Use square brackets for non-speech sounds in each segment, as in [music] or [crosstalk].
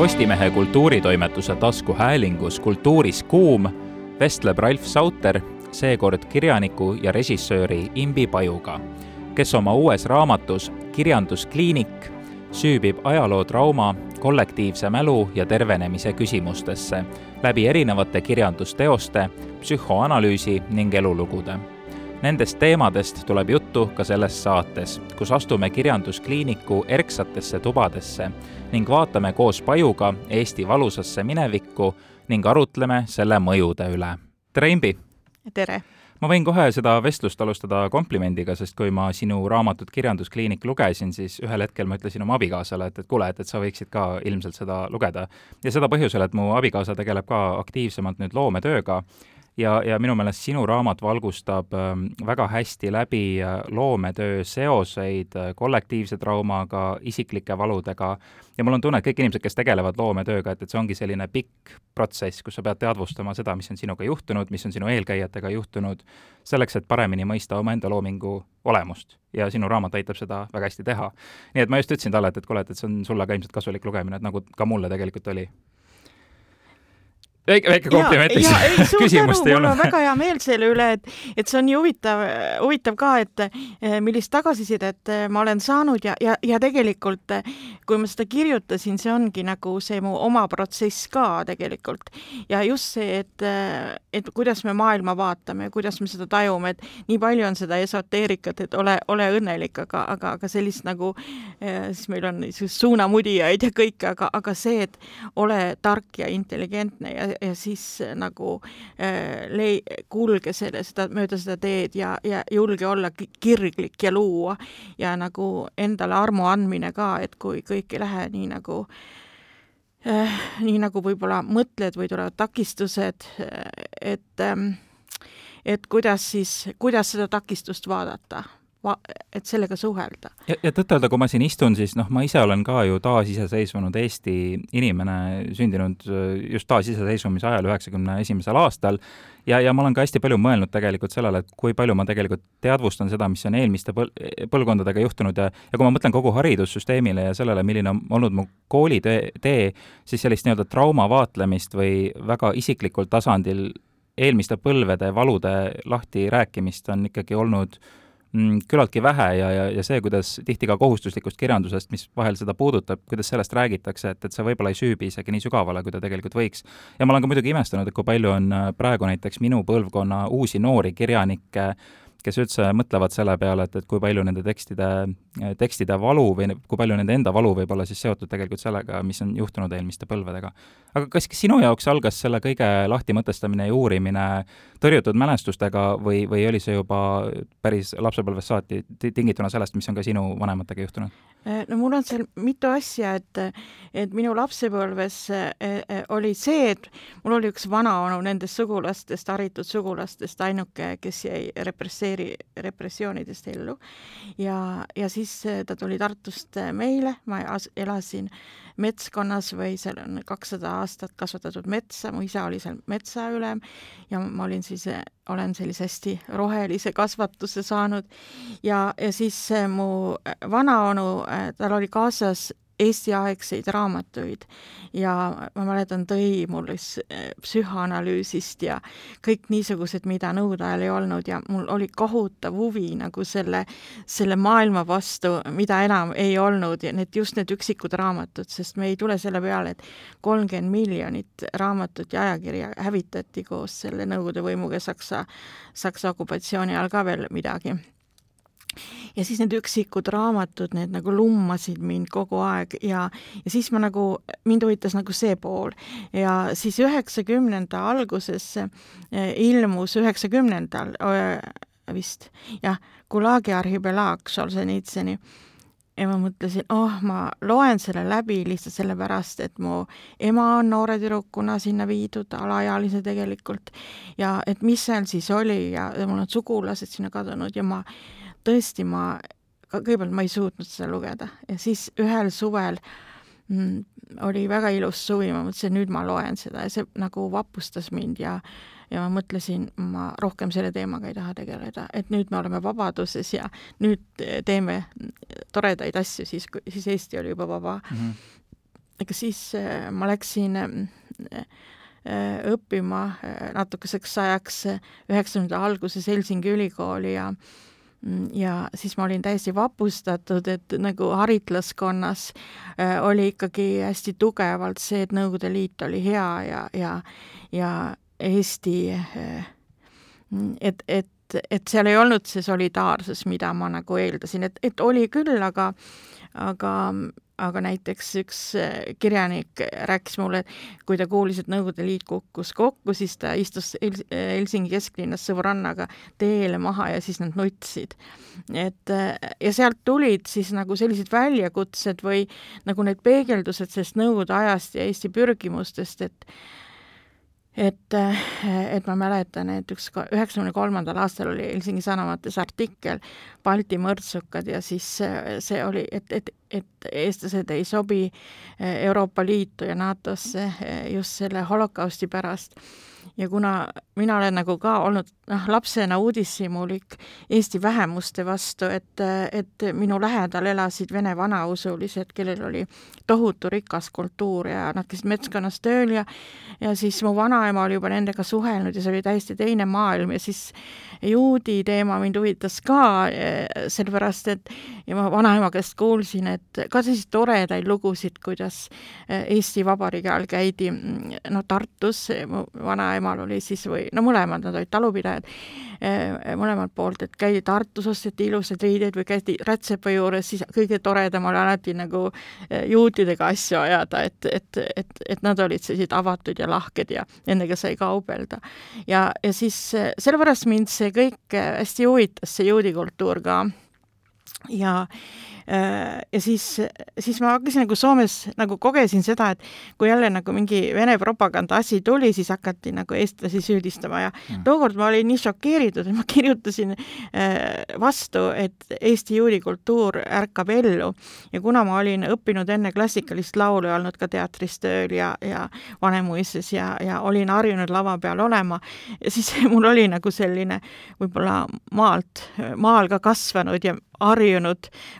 Postimehe kultuuritoimetuse taskuhäälingus Kultuuris kuum vestleb Ralf Sauter seekord kirjaniku ja režissööri Imbi Pajuga, kes oma uues raamatus Kirjanduskliinik süübib ajalootrauma, kollektiivse mälu ja tervenemise küsimustesse läbi erinevate kirjandusteoste, psühhoanalüüsi ning elulugude. Nendest teemadest tuleb juttu ka selles saates, kus astume kirjanduskliiniku erksatesse tubadesse ning vaatame koos Pajuga Eesti valusasse minevikku ning arutleme selle mõjude üle. tere, Imbi! tere! ma võin kohe seda vestlust alustada komplimendiga, sest kui ma sinu raamatut Kirjanduskliinik lugesin, siis ühel hetkel ma ütlesin oma abikaasale, et, et kuule, et, et sa võiksid ka ilmselt seda lugeda. ja seda põhjusel, et mu abikaasa tegeleb ka aktiivsemalt nüüd loometööga ja, ja minu meelest sinu raamat valgustab ähm, väga hästi läbi äh, loometöö seoseid äh, kollektiivse traumaga, isiklike valudega ja mul on tunne, et kõik inimesed, kes tegelevad loometööga, et, et see ongi selline pikk protsess, kus sa pead teadvustama seda, mis on sinuga juhtunud, mis on sinu eelkäijatega juhtunud, selleks, et paremini mõista omaenda loomingu olemust. ja sinu raamat aitab seda väga hästi teha. nii et ma just ütlesin talle, et, et kuule, et, et see on sulle ka ilmselt kasulik lugemine, et nagu ka mulle tegelikult oli väike, väike kompliment, eks. küsimust ei olnud. mul on väga hea meel selle üle, et, et see on nii huvitav, huvitav ka, et eh, millist tagasisidet eh, ma olen saanud ja, ja, ja tegelikult eh, kui ma seda kirjutasin, see ongi nagu see mu oma protsess ka tegelikult. ja just see, et, et kuidas me maailma vaatame kuidas me seda tajume, et nii palju on seda esoteerikat, et ole, ole õnnelik, aga, aga, aga sellist nagu, siis meil on suunamudijaid ja kõike, aga, aga see, et ole tark ja intelligentne ja, ja siis äh, nagu äh, lei-, kulge selle, seda, mööda seda teed ja, ja julge olla kirglik ja luua. Ja nagu endale armu andmine ka, et kui kõik ei lähe nii nagu äh, nii nagu võib-olla mõtled või tulevad takistused, et ähm, et kuidas siis, kuidas seda takistust vaadata? va-, et sellega suhelda. ja, tõtt-öelda, kui ma siin istun, siis noh, ma ise olen ka ju taasiseseisvunud Eesti inimene, sündinud äh, just taasiseseisvumise ajal, üheksakümne esimesel aastal, ja, ja ma olen ka hästi palju mõelnud tegelikult sellele, et kui palju ma tegelikult teadvustan seda, mis on eelmiste põl-, põlvkondadega juhtunud ja ja kui ma mõtlen kogu haridussüsteemile ja sellele, milline on olnud mu koolitee, tee, siis sellist nii-öelda trauma vaatlemist või väga isiklikul tasandil eelmiste põlvede valude lahti rääkimist on ikkagi olnud äh, küllaltki vähe ja, ja, ja see, kuidas tihti ka kohustuslikust kirjandusest, mis vahel seda puudutab, kuidas sellest räägitakse, et, et see võib-olla ei süübi isegi nii sügavale, kui ta tegelikult võiks. ja ma olen ka muidugi imestanud, et kui palju on äh, praegu näiteks minu põlvkonna uusi noori kirjanikke, kes üldse mõtlevad selle peale, et, et kui palju nende tekstide, tekstide valu või kui palju nende enda valu võib olla siis seotud tegelikult sellega, mis on juhtunud eelmiste põlvedega. aga kas sinu jaoks algas selle kõige lahtimõtestamine ja uurimine tõrjutud mälestustega või, või oli see juba päris lapsepõlvest saati tingituna sellest, mis on ka sinu vanematega juhtunud? Äh, no mul on seal mitu asja, et, et minu lapsepõlves äh, äh, oli see, et mul oli üks vanaonu nendest sugulastest, haritud sugulastest ainuke, kes jäi represseeri, repressioonidest ellu. ja, ja siis ta tuli Tartust meile, ma elasin metskonnas või seal on kakssada aastat kasvatatud metsa, mu isa oli seal metsaülem ja ma olin siis, olen sellise hästi rohelise kasvatuse saanud. Ja, ja siis mu vanaonu, tal oli kaasas Eesti-aegseid raamatuid. Ja ma mäletan, tõi mulle psühhoanalüüsist ja kõik niisugused, mida nõukogude ajal ei olnud ja mul oli kohutav huvi nagu selle, selle maailma vastu, mida enam ei olnud ja need, just need üksikud raamatud, sest me ei tule selle peale, et kolmkümmend miljonit raamatut ja ajakirja hävitati koos selle Nõukogude võimuga Saksa, Saksa okupatsiooni ajal ka veel midagi ja siis need üksikud raamatud, need nagu lummasid mind kogu aeg ja, ja siis ma nagu, mind huvitas nagu see pool. ja siis üheksakümnenda alguses eh, ilmus, üheksakümnendal eh, vist, jah, Gulagi arhipelaag Solženitsõni ja ma mõtlesin, oh, ma loen selle läbi lihtsalt sellepärast, et mu ema on noore tüdrukuna sinna viidud, alaealise tegelikult, ja et mis seal siis oli ja, ja mul on sugulased sinna kadunud ja ma tõesti, ma, kõigepealt ma ei suutnud seda lugeda. Ja siis ühel suvel mm, oli väga ilus suvi, ma mõtlesin, nüüd ma loen seda. Ja see nagu vapustas mind ja ja ma mõtlesin, ma rohkem selle teemaga ei taha tegeleda, et nüüd me oleme vabaduses ja nüüd teeme toredaid asju, siis, siis Eesti oli juba vaba. Mm. -hmm ega siis ma läksin õppima natukeseks ajaks üheksakümnendate alguses Helsingi ülikooli ja mm, ja siis ma olin täiesti vapustatud, et nagu haritlaskonnas oli ikkagi hästi tugevalt see, et Nõukogude Liit oli hea ja, ja, ja Eesti, et, et et seal ei olnud see solidaarsus, mida ma nagu eeldasin, et, et oli küll, aga aga, aga näiteks üks kirjanik rääkis mulle, et kui ta kuulis, et Nõukogude Liit kukkus kokku, siis ta istus Helsingi kesklinnas sõbrannaga teele maha ja siis nad nutsid. et ja sealt tulid siis nagu sellised väljakutsed või nagu need peegeldused sellest Nõukogude ajast ja Eesti pürgimustest, et et, et ma mäletan, et üks üheksakümne kolmandal aastal oli Helsingi Sanomates artikkel Balti mõrtsukad ja siis see oli, et, et, et eestlased ei sobi Euroopa Liitu ja NATO-sse just selle holokausti pärast ja kuna mina olen nagu ka olnud noh, lapsena uudishimulik Eesti vähemuste vastu, et, et minu lähedal elasid vene vanausulised, kellel oli tohutu rikas kultuur ja nad käisid metskonnas tööl ja ja siis mu vanaema oli juba nendega suhelnud ja see oli täiesti teine maailm ja siis juudi teema mind huvitas ka, sellepärast et ja ma vanaema käest kuulsin, et ka selliseid toredaid lugusid, kuidas Eesti Vabariigi ajal käidi no Tartus, mu vanaemal oli siis või no mõlemad, nad olid talupidajad eh, mõlemalt poolt, et käidi Tartus, osteti ilusaid riideid või käidi rätsepa juures, siis kõige toredam oli alati nagu eh, juutidega asju ajada, et, et, et, et nad olid sellised avatud ja lahked ja nendega sai kaubelda. ja, ja siis eh, sellepärast mind see kõik hästi huvitas, see juudi kultuur ka ja Äh, ja siis, siis ma hakkasin nagu Soomes nagu kogesin seda, et kui jälle nagu mingi Vene propaganda asi tuli, siis hakati nagu eestlasi süüdistama ja mm. tookord ma olin nii šokeeritud, et ma [laughs] kirjutasin äh, vastu, et Eesti juudi kultuur ärkab ellu ja kuna ma olin õppinud enne klassikalist laulu ja olnud ka teatris tööl ja, ja Vanemuises ja, ja olin harjunud lava peal olema, siis [laughs] mul oli nagu selline võib-olla maalt, maal ka kasvanud ja harjunud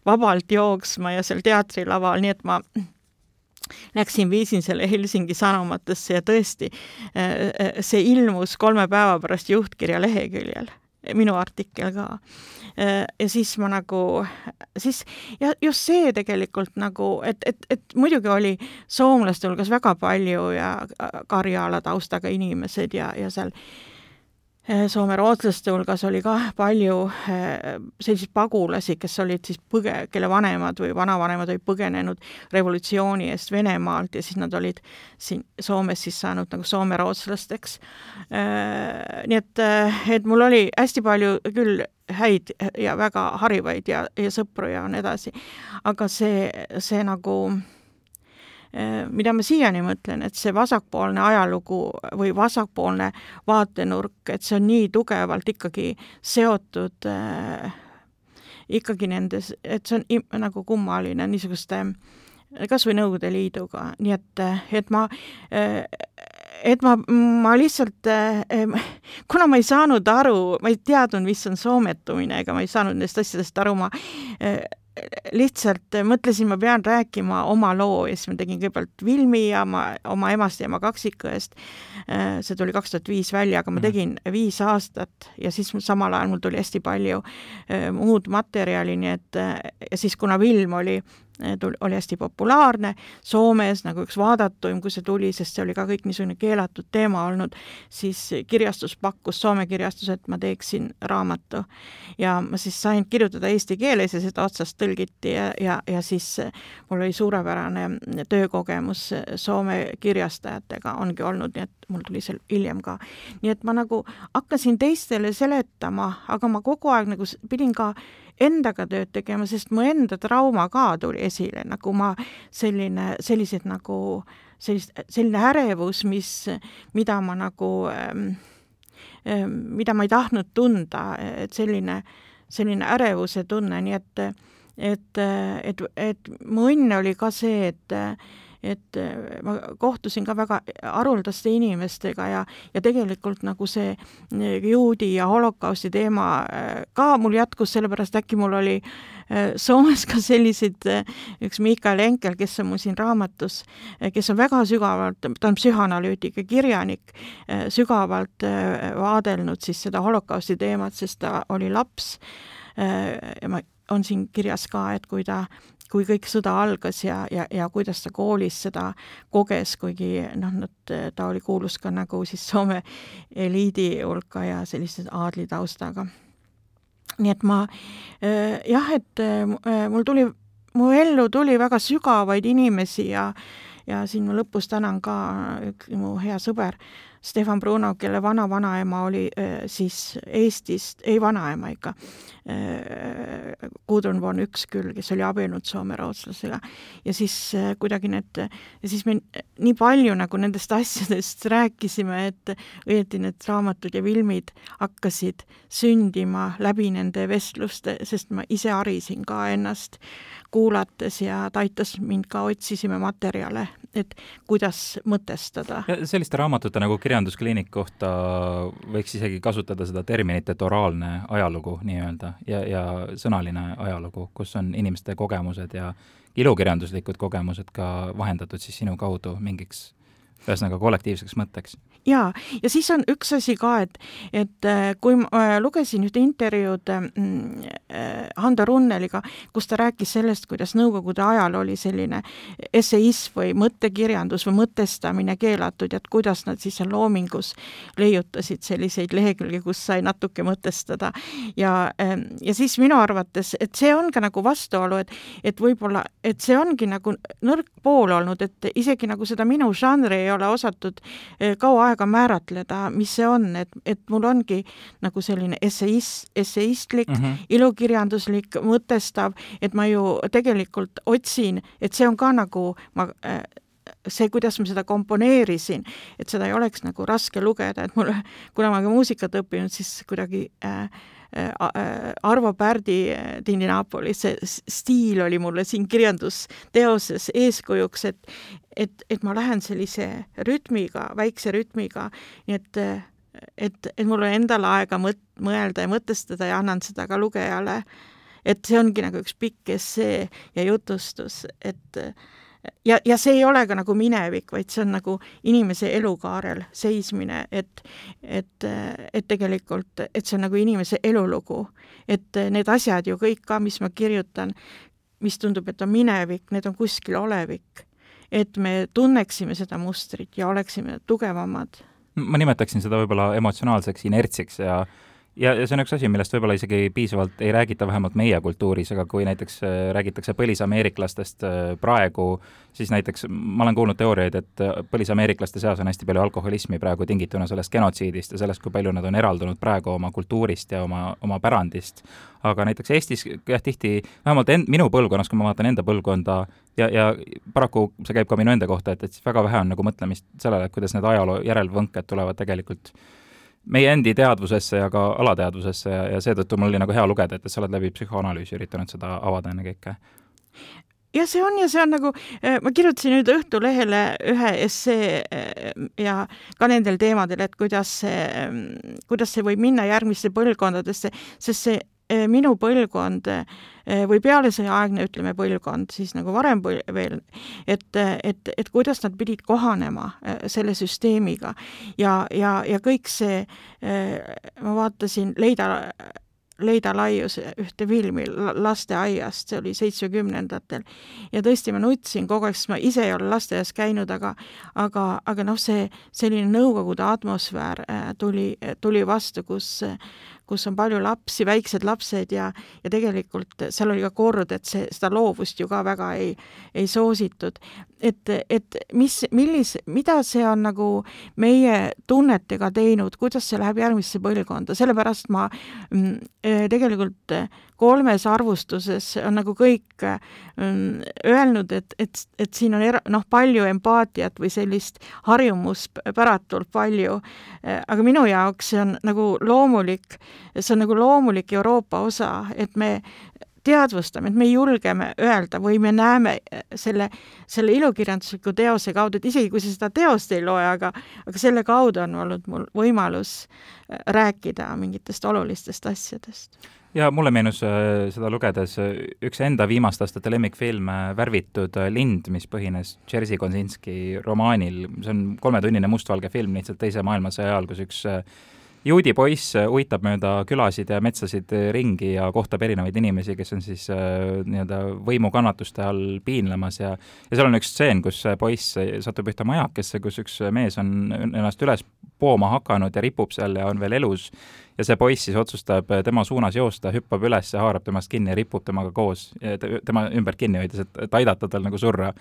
vabalt jooksma ja seal teatrilaval, nii et ma läksin, viisin selle Helsingi Sanomatesse ja tõesti, äh, äh, see ilmus kolme päeva pärast juhtkirja leheküljel, minu artikkel ka. Äh, ja siis ma nagu, siis ja just see tegelikult nagu, et, et, et muidugi oli soomlaste hulgas väga palju ja Karjala taustaga inimesed ja, ja seal Eh, Soome rootslaste hulgas oli ka palju eh, selliseid pagulasi, kes olid siis põge-, kelle vanemad või vanavanemad olid põgenenud revolutsiooni eest Venemaalt ja siis nad olid siin Soomes siis saanud nagu soome rootslasteks. Eh, nii et, et mul oli hästi palju küll häid ja väga harivaid ja, ja sõpru ja nii edasi, aga see, see nagu Äh, mida ma siiani mõtlen, et see vasakpoolne ajalugu või vasakpoolne vaatenurk, et see on nii tugevalt ikkagi seotud äh, ikkagi nendes, et see on nagu kummaline niisuguste kas või Nõukogude Liiduga, nii et, et ma äh, et ma, ma lihtsalt, kuna ma ei saanud aru, ma ei teadnud, mis on soometumine, ega ma ei saanud nendest asjadest aru, ma lihtsalt mõtlesin, ma pean rääkima oma loo ja siis ma tegin kõigepealt Vilmi ja ma oma emast ja ema kaksikõest. see tuli kaks tuhat viis välja, aga ma mhm. tegin viis aastat ja siis samal ajal mul tuli hästi palju äh, muud materjali, nii et ja siis, kuna Vilm oli oli hästi populaarne Soomes nagu üks vaadatuim, kui see tuli, sest see oli ka kõik niisugune keelatud teema olnud, siis kirjastus pakkus, Soome kirjastus, et ma teeksin raamatu. ja ma siis sain kirjutada eesti keeles ja seda otsast tõlgiti ja, ja, ja siis mul oli suurepärane töökogemus Soome kirjastajatega ongi olnud, nii et mul tuli seal hiljem ka. nii et ma nagu hakkasin teistele seletama, aga ma kogu aeg nagu pidin ka endaga tööd tegema, sest mu enda trauma ka tuli esile, nagu ma selline, sellised nagu sellist, selline ärevus, mis, mida ma nagu ähm,, ähm, mida ma ei tahtnud tunda, et selline, selline ärevuse tunne, nii et et, et, et mu õnn oli ka see, et et äh, ma kohtusin ka väga haruldaste inimestega ja, ja tegelikult nagu see äh, juudi ja holokausti teema äh, ka mul jätkus, sellepärast äkki mul oli Soomes ka selliseid, üks Mikael Enkel, kes on mul siin raamatus, kes on väga sügavalt, ta on psühhanalüütik ja kirjanik, sügavalt vaadelnud siis seda holokausti teemat, sest ta oli laps ja ma, on siin kirjas ka, et kui ta kui kõik sõda algas ja, ja, ja kuidas ta koolis seda koges, kuigi noh, nad, ta oli kuulus ka nagu siis Soome eliidi hulka ja sellise aadlitaustaga. nii et ma jah, et mul tuli, mu ellu tuli väga sügavaid inimesi ja ja siin ma lõpus tänan ka üks mu hea sõber Stefan Bruno, kelle vana-vanaema oli äh, siis Eestist, ei vanaema ikka, äh, Gudrun von Üksküll, kes oli abiellunud Soome rootslasega. ja siis äh, kuidagi need, siis me nii palju nagu nendest [laughs] asjadest rääkisime, et õieti need raamatud ja filmid hakkasid sündima läbi nende vestluste, sest ma ise harisin ka ennast kuulates ja ta aitas mind ka, otsisime materjale, et kuidas mõtestada. selliste raamatute nagu Kirjanduskliinik kohta võiks isegi kasutada seda terminit, et oraalne ajalugu nii-öelda ja, ja sõnaline ajalugu, kus on inimeste kogemused ja ilukirjanduslikud kogemused ka vahendatud siis sinu kaudu mingiks ühesõnaga kollektiivseks mõtteks. Jaa, ja siis on üks asi ka, et, et äh, kui ma äh, lugesin ühte intervjuud äh, Hando Runneliga, kus ta rääkis sellest, kuidas Nõukogude ajal oli selline esseism või mõttekirjandus või mõtestamine keelatud ja et kuidas nad siis seal loomingus leiutasid selliseid lehekülgi, kus sai natuke mõtestada. ja, ja siis minu arvates, et see on ka nagu vastuolu, et, et võib-olla, et see ongi nagu nõrk pool olnud, et isegi nagu seda minu žanri ei ole osatud kaua aega määratleda, mis see on, et, et mul ongi nagu selline esseist, esseistlik mm, -hmm. ilukirjanduslik, mõtestav, et ma ju tegelikult otsin, et see on ka nagu ma äh, see, kuidas ma seda komponeerisin, et seda ei oleks nagu raske lugeda, et mul, kuna ma ka muusikat õppinud, siis kuidagi äh, Arvo Pärdi äh, Tindi Naapolis, see stiil oli mulle siin kirjandusteoses eeskujuks, et et, et ma lähen sellise rütmiga, väikse rütmiga, nii et et, et mul on endal aega mõt-, mõelda ja mõtestada ja annan seda ka lugejale. et see ongi nagu üks pikk essee ja jutustus, et äh, ja, ja see ei ole ka nagu minevik, vaid see on nagu inimese elukaarel seismine, et, et, et tegelikult, et see on nagu inimese elulugu. et need asjad ju kõik ka, mis ma kirjutan, mis tundub, et on minevik, need on kuskil olevik. et me tunneksime seda mustrit ja oleksime tugevamad. ma nimetaksin seda võib-olla emotsionaalseks inertsiks ja ja, ja see on üks asi, millest võib-olla isegi piisavalt ei räägita, vähemalt meie kultuuris, aga kui näiteks äh, räägitakse põlisameeriklastest äh, praegu, siis näiteks ma olen kuulnud teooriaid, et äh, põlisameeriklaste seas on hästi palju alkoholismi praegu tingituna sellest genotsiidist ja sellest, kui palju nad on eraldunud praegu oma kultuurist ja oma, oma pärandist. aga näiteks Eestis jah, tihti, vähemalt end, minu põlvkonnas, kui ma vaatan enda põlvkonda, ja, ja paraku see käib ka minu enda kohta, et, et siis väga vähe on nagu mõtlemist sellele, et kuidas need ajaloo järelvõnked tulevad tegelikult meie endi teadvusesse ja ka alateadvusesse ja, ja seetõttu mul oli nagu hea lugeda, et, et sa oled läbi psühhoanalüüsi üritanud seda avada ennekõike jah, see on ja see on nagu, eh, ma kirjutasin nüüd Õhtulehele ühe essee eh, ja ka nendel teemadel, et kuidas see, mm, kuidas see võib minna järgmisse põlvkondadesse, sest see minu põlvkond eh, või pealesõjaaegne, ütleme, põlvkond siis nagu varem veel, et, et, et kuidas nad pidid kohanema eh, selle süsteemiga ja, ja, ja kõik see, ma vaatasin Leida Leida Laius ühte filmi lasteaiast, see oli seitsmekümnendatel. ja tõesti, ma nutsin kogu aeg, sest ma ise ei ole lasteaias käinud, aga aga, aga noh, see selline Nõukogude atmosfäär tuli, tuli vastu, kus kus on palju lapsi, väiksed lapsed ja, ja tegelikult seal oli ka kord, et see, seda loovust ju ka väga ei, ei soositud. et, et mis, millis, mida see on nagu meie tunnetega teinud, kuidas see läheb järgmisse põlvkonda, sellepärast ma mm, eh, tegelikult kolmes arvustuses on nagu kõik mm, öelnud, et, et, et siin on era-, noh, palju empaatiat või sellist harjumuspäratult palju, aga minu jaoks see on nagu loomulik, see on nagu loomulik Euroopa osa, et me teadvustame, et me julgeme öelda või me näeme selle, selle ilukirjandusliku teose kaudu, et isegi kui sa seda teost ei loe, aga aga selle kaudu on olnud mul võimalus rääkida mingitest olulistest asjadest ja mulle meenus äh, seda lugedes üks enda viimaste aastate lemmikfilm Värvitud lind, mis põhines Jerzy Kosinski romaanil, see on kolmetunnine mustvalge film lihtsalt Teise maailmasõja ajal, kus üks juudi poiss uitab mööda külasid ja metsasid ringi ja kohtab erinevaid inimesi, kes on siis äh, nii-öelda võimukannatuste all piinlemas ja ja seal on üks stseen, kus poiss satub ühte majakesse, kus üks mees on ennast üles pooma hakanud ja ripub seal ja on veel elus ja see poiss siis otsustab tema suunas joosta, hüppab üles, haarab temast kinni ja ripub temaga koos, tema ümbert kinni hoides, et aidata tal nagu surra.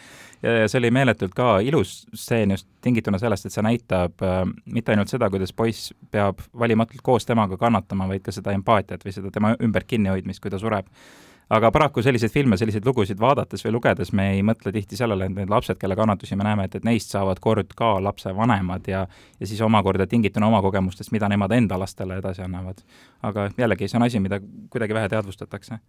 ja see oli meeletult ka ilus stseen just tingituna sellest, et see näitab äh, mitte ainult seda, kuidas poiss peab valimatult koos temaga kannatama, vaid ka seda empaatiat või seda tema ümbert kinnihoidmist, kui ta sureb aga paraku selliseid filme, selliseid lugusid vaadates või lugedes me ei mõtle tihti sellele, et need lapsed, kelle kannatusi me näeme, et, et neist saavad kord ka lapsevanemad ja ja siis omakorda tingituna oma kogemustest, mida nemad enda lastele edasi annavad. aga jällegi, see on asi, mida kuidagi vähe teadvustatakse.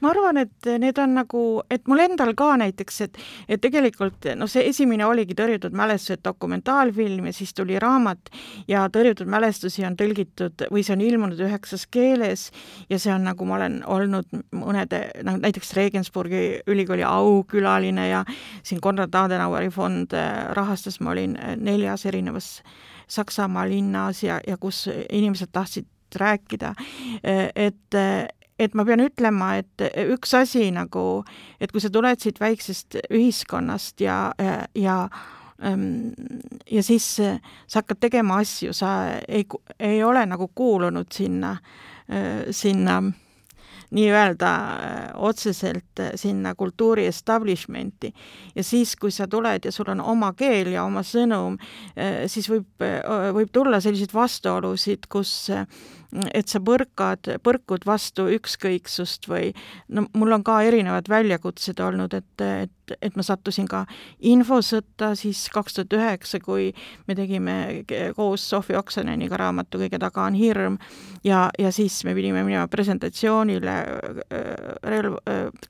ma arvan, et need on nagu, et mul endal ka näiteks, et et tegelikult noh, see esimene oligi Tõrjutud mälestused dokumentaalfilm ja siis tuli raamat ja Tõrjutud mälestusi on tõlgitud või see on ilmunud üheksas keeles ja see on nagu ma olen olnud mõnede noh, näiteks Regensburgi ülikooli aukülaline ja siin Konrad Adenaueri fond äh, rahastas, ma olin äh, neljas erinevas Saksamaa linnas ja, ja kus inimesed tahtsid rääkida, äh, et et ma pean ütlema, et üks asi nagu, et kui sa tuled siit väiksest ühiskonnast ja, ja ähm, ja siis sa hakkad tegema asju, sa ei, ei ole nagu kuulunud sinna, sinna nii-öelda äh, otseselt äh, sinna kultuuri establishment'i. ja siis, kui sa tuled ja sul on oma keel ja oma sõnum, äh, siis võib, võib tulla selliseid vastuolusid, kus et sa põrkad, põrkud vastu ükskõiksust või no mul on ka erinevad väljakutsed olnud, et, et, et ma sattusin ka infosõtta siis kaks tuhat üheksa, kui me tegime koos Sofi Oksoneniga raamatu Kõige taga on hirm ja, ja siis me pidime minema presentatsioonile relv,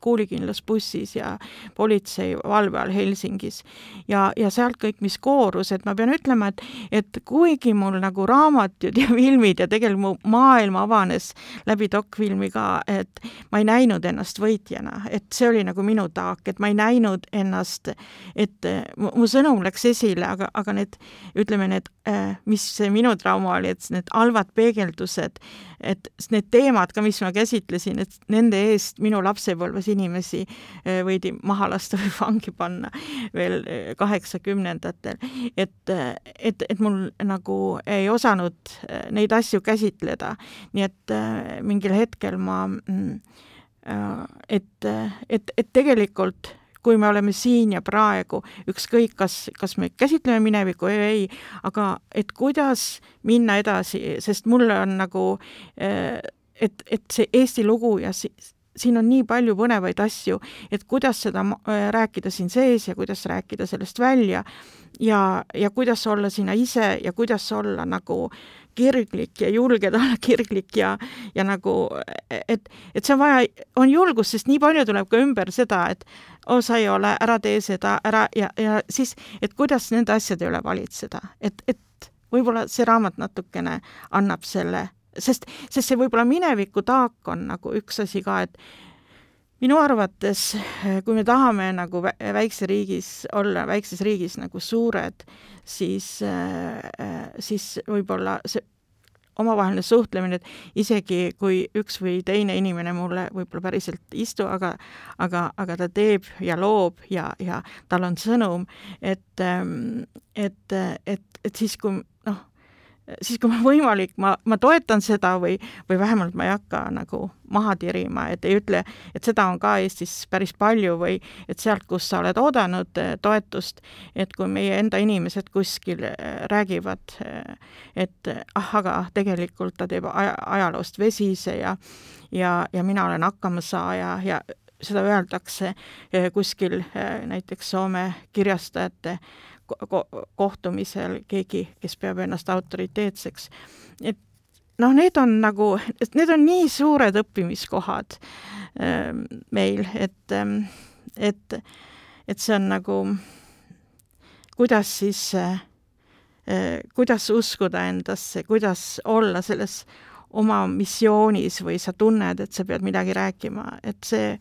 kuulikindlas bussis ja politsei valve all Helsingis. ja, ja sealt kõik, mis koorus, et ma pean ütlema, et, et kuigi mul nagu raamatud ja [laughs] filmid ja tegelikult mu maailm avanes läbi dokfilmi ka, et ma ei näinud ennast võitjana, et see oli nagu minu taak, et ma ei näinud ennast, et mu sõnum läks esile, aga, aga need, ütleme, need, äh, mis minu trauma oli, et need halvad peegeldused, et need teemad ka, mis ma käsitlesin, et nende eest minu lapsepõlves inimesi äh, võidi maha lasta või [laughs] vangi panna veel äh, kaheksakümnendatel. et, et, et mul nagu ei osanud neid asju käsitleda nii et äh, mingil hetkel ma mm, äh, et, et, et tegelikult kui me oleme siin ja praegu, ükskõik, kas, kas me käsitleme minevikku või ei, aga et kuidas minna edasi, sest mulle on nagu, äh, et, et see Eesti lugu ja si, siin on nii palju põnevaid asju, et kuidas seda rääkida siin sees ja kuidas rääkida sellest välja ja, ja kuidas olla sina ise ja kuidas olla nagu kirglik ja julged olla [laughs] kirglik ja, ja nagu, et, et see on vaja, on julgust, sest nii palju tuleb ka ümber seda, et oo, sa ei ole, ära tee seda, ära ja, ja siis, et kuidas nende asjade üle valitseda, et, et võib-olla see raamat natukene annab selle, sest, sest see võib-olla mineviku taak on nagu üks asi ka, et minu arvates, kui me tahame nagu väikse riigis olla, väikses riigis nagu suured, siis, siis võib-olla see omavaheline suhtlemine, et isegi kui üks või teine inimene mulle võib-olla päriselt ei istu, aga aga, aga ta teeb ja loob ja, ja tal on sõnum, et, et, et, et siis, kui siis kui võimalik, ma, ma toetan seda või, või vähemalt ma ei hakka nagu maha tirima, et ei ütle, et seda on ka Eestis päris palju või et sealt, kus sa oled oodanud eh, toetust, et kui meie enda inimesed kuskil eh, räägivad, eh, et ah, aga tegelikult ta teeb aja, ajaloost vesise ja ja, ja mina olen hakkamasaaja ja seda öeldakse kuskil näiteks Soome kirjastajate ko kohtumisel keegi, kes peab ennast autoriteetseks. et noh, need on nagu, need on nii suured õppimiskohad äh, meil, et äh,, et, et see on nagu, kuidas siis äh, äh, kuidas uskuda endasse, kuidas olla selles oma missioonis või sa tunned, et sa pead midagi rääkima, et see,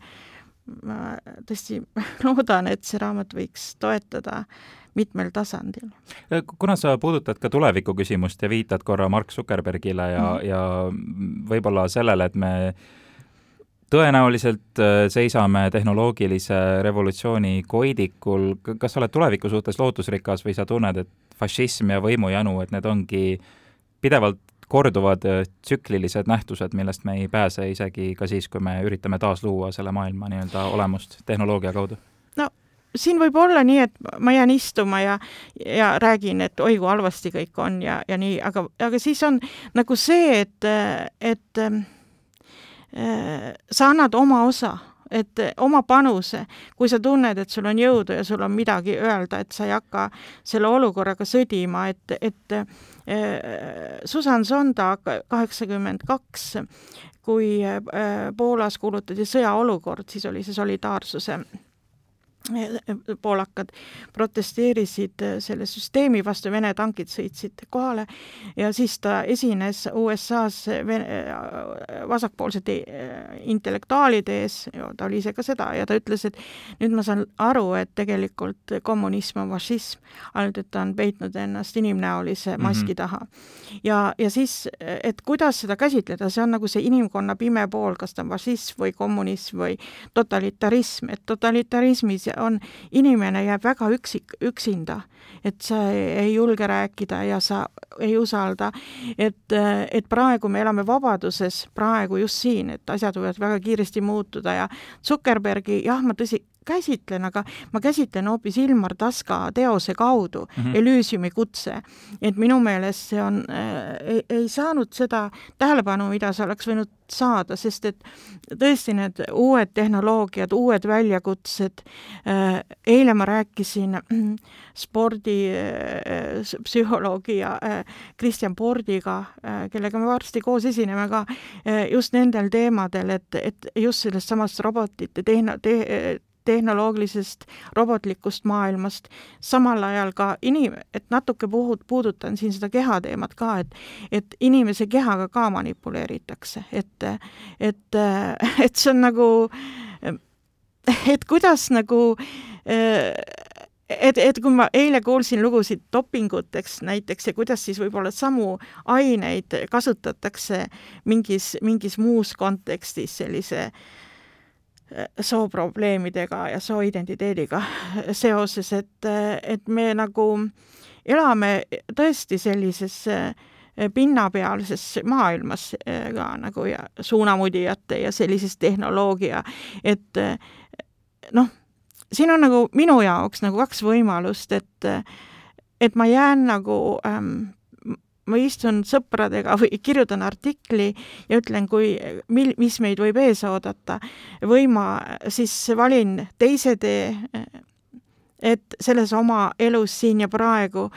ma tõesti [laughs] loodan, et see raamat võiks toetada mitmel tasandil. kuna sa puudutad ka tuleviku küsimust ja viitad korra Mark Zuckerbergile ja mm, -hmm. ja võib-olla sellele, et me tõenäoliselt äh, seisame tehnoloogilise revolutsiooni koidikul, kas sa oled tuleviku suhtes lootusrikas või sa tunned, et fašism ja võimujanu, et need ongi pidevalt korduvad äh, tsüklilised nähtused, millest me ei pääse isegi ka siis, kui me üritame taasluua selle maailma nii-öelda olemust tehnoloogia kaudu? no siin võib olla nii, et ma jään istuma ja, ja räägin, et oi kui halvasti kõik on ja, ja nii, aga, aga siis on nagu see, et, et äh, sa annad oma osa et oma panuse, kui sa tunned, et sul on jõudu ja sul on midagi öelda, et sa ei hakka selle olukorraga sõdima, et, et Susan Sonda kaheksakümmend kaks, kui äh, Poolas kuulutati sõjaolukord, siis oli see solidaarsuse poolakad protesteerisid selle süsteemi vastu, Vene tankid sõitsid kohale ja siis ta esines USA-s vasakpoolsete intellektuaalide ees, ta oli ise ka seda, ja ta ütles, et nüüd ma saan aru, et tegelikult kommunism on fašism, ainult et ta on peitnud ennast inimnäolise maski mm -hmm. taha. ja, ja siis, et kuidas seda käsitleda, see on nagu see inimkonna pime pool, kas ta on fašism või kommunism või totalitarism, et totalitarismis on, inimene jääb väga üksik, üksinda, et sa ei julge rääkida ja sa ei usalda, et, et praegu me elame vabaduses, praegu just siin, et asjad võivad väga kiiresti muutuda ja Zuckerbergi, jah, ma tõsi, käsitlen, aga ma käsitlen hoopis Ilmar Taska teose kaudu mm -hmm. Elysiumi kutse. et minu meelest see on äh,, ei, ei saanud seda tähelepanu, mida see oleks võinud saada, sest et tõesti need uued tehnoloogiad, uued väljakutsed äh,, eile ma rääkisin äh, spordipsühholoogi äh, ja äh, Kristjan Pordiga äh,, kellega me varsti koos esineme ka äh, just nendel teemadel, et, et just sellest samast robotite tehno- te,, tehnoloogilisest robotlikust maailmast, samal ajal ka inim-, et natuke puhut-, puudutan siin seda kehateemat ka, et et inimese kehaga ka manipuleeritakse, et et, [laughs] et see on nagu, et kuidas nagu et, et kui ma eile kuulsin lugusid dopinguteks näiteks ja kuidas siis võib-olla samu aineid kasutatakse mingis, mingis muus kontekstis sellise äh, sooprobleemidega ja sooidentiteediga [laughs] seoses, et, et me nagu elame tõesti sellises pinnapealses maailmas ka nagu ja suunamudijate ja sellises tehnoloogia, et noh, siin on nagu minu jaoks nagu kaks võimalust, et et ma jään nagu ähm, ma istun sõpradega või kirjutan artikli ja ütlen, kui, mil-, mis meid võib ees oodata, või ma siis valin teise tee, et selles oma elus siin ja praegu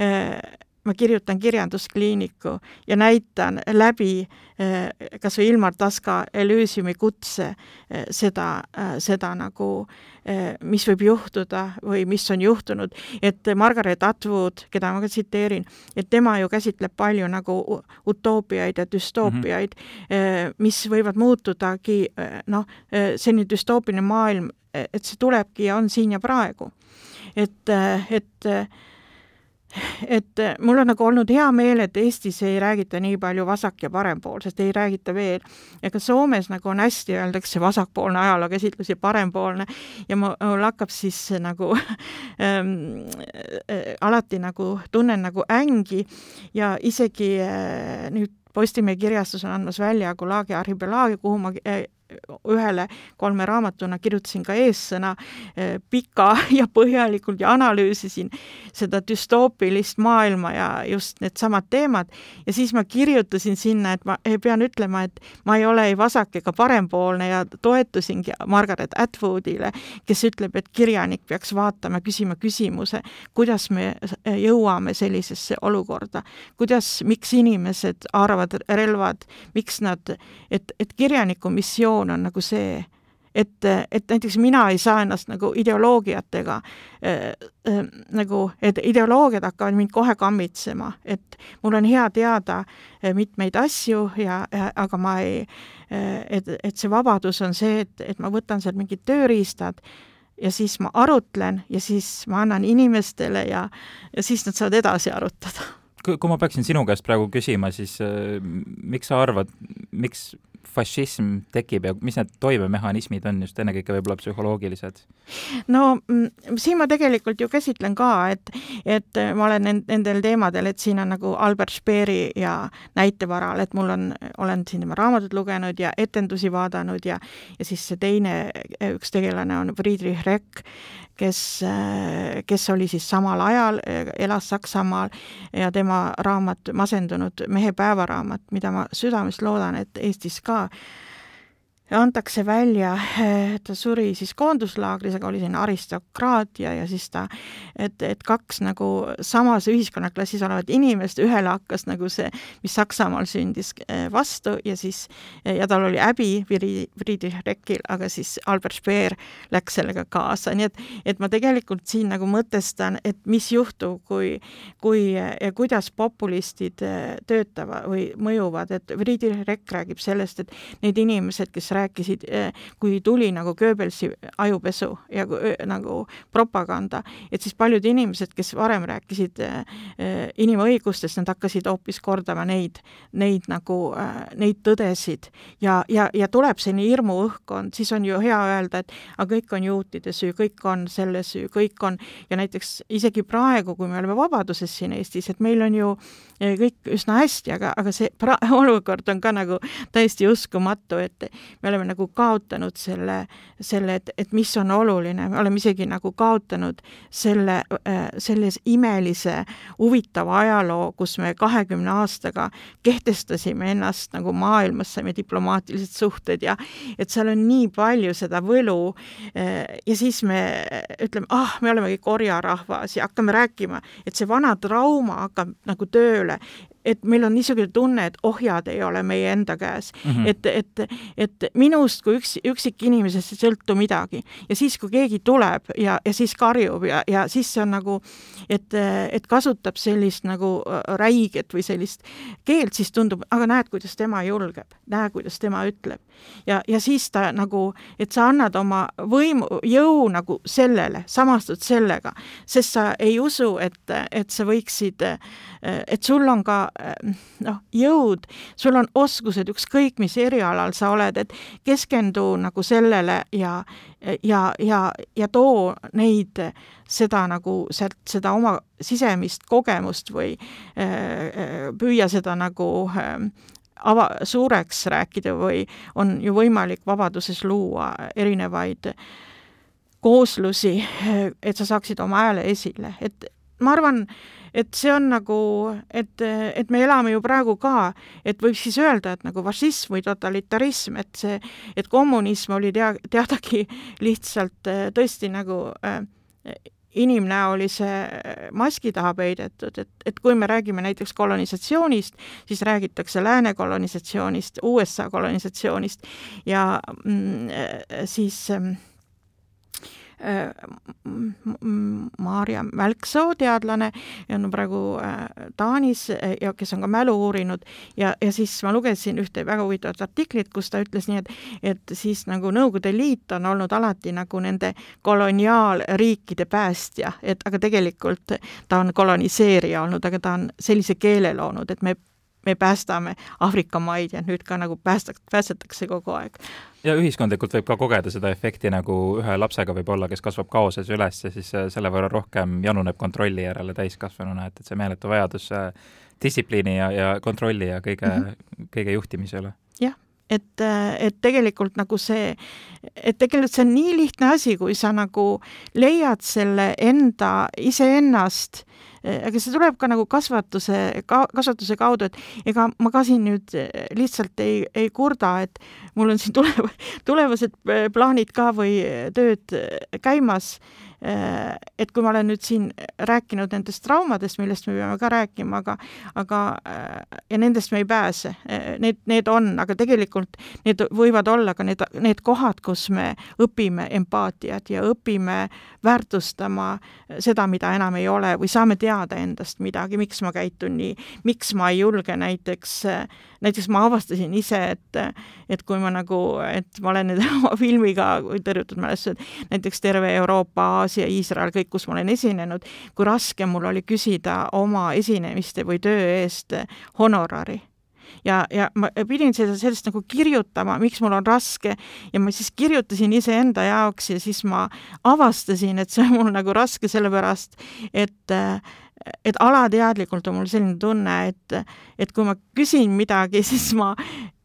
äh, ma kirjutan kirjanduskliiniku ja näitan läbi eh, kas või Ilmar Taska Elysiumi kutse eh, seda, eh, seda nagu, mis võib juhtuda või mis on juhtunud, et Margaret Atwood, keda ma ka tsiteerin, et tema ju käsitleb palju nagu utoopiaid ja düstoopiaid mm, -hmm. mis võivad muutudagi noh, selline düstoopiline maailm, et see tulebki ja on siin ja praegu. et, et et eh, mul on nagu olnud hea meel, et Eestis ei räägita nii palju vasak- ja parempoolsest, ei räägita veel. ega Soomes nagu on hästi, öeldakse vasakpoolne ajalookäsitlus ja parempoolne ja mul hakkab siis nagu ähm, [laughs] äh, alati nagu, tunnen nagu ängi ja isegi äh, nüüd Postimehe kirjastus on andmas välja Gulagi arhipelaagi, kuhu ma ühele kolme raamatuna kirjutasin ka eessõna eh, pika [laughs] ja põhjalikult ja analüüsisin seda düstoopilist maailma ja just needsamad teemad. Ja siis ma kirjutasin sinna, et ma pean ütlema, et ma ei ole ei vasak ega parempoolne ja toetusingi Margaret Atwoodile, kes ütleb, et kirjanik peaks vaatama, küsima küsimuse, kuidas me jõuame sellisesse olukorda, kuidas, miks inimesed haaravad relvad, miks nad, et, et kirjaniku missioon on nagu see, et, et näiteks mina ei saa ennast nagu ideoloogiatega äh, äh, nagu, et ideoloogiad hakkavad mind kohe kammitsema, et mul on hea teada äh, mitmeid asju ja, ja, aga ma ei äh,, et, et see vabadus on see, et, et ma võtan sealt mingid tööriistad ja siis ma arutlen ja siis ma annan inimestele ja, ja siis nad saavad edasi arutada. Kui ma peaksin sinu käest praegu küsima, siis äh, miks sa arvad, miks fašism tekib ja mis need toimemehhanismid on just ennekõike võib-olla psühholoogilised? no mm, siin ma tegelikult ju käsitlen ka, et, et ma olen nendel teemadel, et siin on nagu Albert Speeri ja näitevaral, et mul on, olen siin tema raamatuid lugenud ja etendusi vaadanud ja ja siis see teine, üks tegelane on Friedrich Reck, kes, kes oli siis samal ajal, elas Saksamaal ja tema raamat Masendunud mehe päevaraamat, mida ma südamest loodan, et Eestis ka 아 antakse välja, ta suri siis koonduslaagris, aga oli selline aristokraatia ja siis ta, et, et kaks nagu samas ühiskonnaklassis olevat inimest, ühele hakkas nagu see, mis Saksamaal sündis, eh, vastu ja siis, ja tal oli häbi Friedrich Reckil, aga siis Albert Speer läks sellega kaasa, nii et, et ma tegelikult siin nagu mõtestan, et mis juhtub, kui, kui ja kuidas populistid eh, töötavad või mõjuvad, et Friedrich Reck räägib sellest, et need inimesed, kes rääkisid, eh, kui tuli nagu Goebbelsi ajupesu ja eh, nagu propaganda, et siis paljud inimesed, kes varem rääkisid eh, inimõigustest, nad hakkasid hoopis kordama neid, neid nagu, neid tõdesid. Ja, ja, ja tuleb selline hirmuõhkkond, siis on ju hea öelda, et aga kõik on juutide süü, kõik on selle süü, kõik on, ja näiteks isegi praegu, kui me oleme vabaduses siin Eestis, et meil on ju kõik üsna hästi, aga, aga see pra-, [laughs] olukord on ka nagu täiesti uskumatu, et me oleme nagu kaotanud selle, selle, et, et mis on oluline, me oleme isegi nagu kaotanud selle, äh, selles imelise huvitava ajaloo, kus me kahekümne aastaga kehtestasime ennast nagu maailmas, saime diplomaatilised suhted ja et seal on nii palju seda võlu äh, ja siis me ütleme, ah, me olemegi orjarahvas ja hakkame rääkima, et see vana trauma hakkab nagu tööle et meil on niisugune tunne, et ohjad ei ole meie enda käes mm. -hmm. et, et, et minust kui üks, üksikinimesest ei sõltu midagi. ja siis, kui keegi tuleb ja, ja siis karjub ja, ja siis see on nagu, et, et kasutab sellist nagu äh, räiget või sellist keelt, siis tundub, aga näed, kuidas tema julgeb, näe, kuidas tema ütleb. ja, ja siis ta nagu, et sa annad oma võimu, jõu nagu sellele, samastud sellega, sest sa ei usu, et, et sa võiksid, et sul on ka noh, jõud, sul on oskused, ükskõik mis erialal sa oled, et keskendu nagu sellele ja, ja, ja, ja too neid, seda nagu sealt, seda oma sisemist kogemust või äh, püüa seda nagu äh, ava-, suureks rääkida või on ju võimalik vabaduses luua erinevaid kooslusi, et sa saaksid oma hääle esile, et ma arvan, et see on nagu, et, et me elame ju praegu ka, et võib siis öelda, et nagu fašism või totalitarism, et see, et kommunism oli tea-, teadagi [laughs] lihtsalt äh, tõesti nagu äh, inimnäolise maski taha peidetud, et, et kui me räägime näiteks kolonisatsioonist, siis räägitakse lääne kolonisatsioonist, USA kolonisatsioonist ja mm, siis Äh, Maarja Mälksoo, teadlane, on praegu äh, Taanis äh, ja kes on ka mälu uurinud. Ja, ja siis ma lugesin ühte väga huvitavat artiklit, kus ta ütles nii, et et siis nagu Nõukogude Liit on olnud alati nagu nende koloniaalriikide päästja, et aga tegelikult ta on koloniseerija olnud, aga ta on sellise keele loonud, et me me päästame Aafrika maid ja nüüd ka nagu päästak-, päästetakse kogu aeg. ja ühiskondlikult võib ka kogeda seda efekti, nagu ühe lapsega võib olla, kes kasvab kaoses üles ja siis äh, selle võrra rohkem januneb kontrolli järele täiskasvanuna, et, et see meeletu vajadus äh, distsipliini ja, ja kontrolli ja kõige mm, -hmm. kõige juhtimise üle. jah, et, et tegelikult nagu see, et tegelikult see on nii lihtne asi, kui sa nagu leiad selle enda, iseennast, aga see tuleb ka nagu kasvatuse ka,, kasvatuse kaudu, et ega ma ka siin nüüd lihtsalt ei, ei kurda, et mul on siin tuleva, tulevased plaanid ka või tööd käimas. Äh, et kui ma olen nüüd siin rääkinud nendest traumadest, millest me peame ka rääkima, aga aga äh, ja nendest me ei pääse, äh, need, need on, aga tegelikult need võivad olla ka need, need kohad, kus me õpime empaatiat ja õpime väärtustama seda, mida enam ei ole või saame teada endast midagi, miks ma käitun nii, miks ma ei julge näiteks, näiteks ma avastasin ise, et et kui ma nagu, et ma olen nüüd [laughs] oma filmiga Tõrjutud mälestused, näiteks terve Euroopa, Aasia, Iisrael, kõik, kus ma olen esinenud, kui raske mul oli küsida oma esinemiste või töö eest honorari. Ja, ja ma pidin seda, sellest nagu kirjutama, miks mul on raske ja ma siis kirjutasin iseenda jaoks ja siis ma avastasin, et see on mul nagu raske sellepärast, et et alateadlikult on mul selline tunne, et, et kui ma küsin midagi, [laughs] siis ma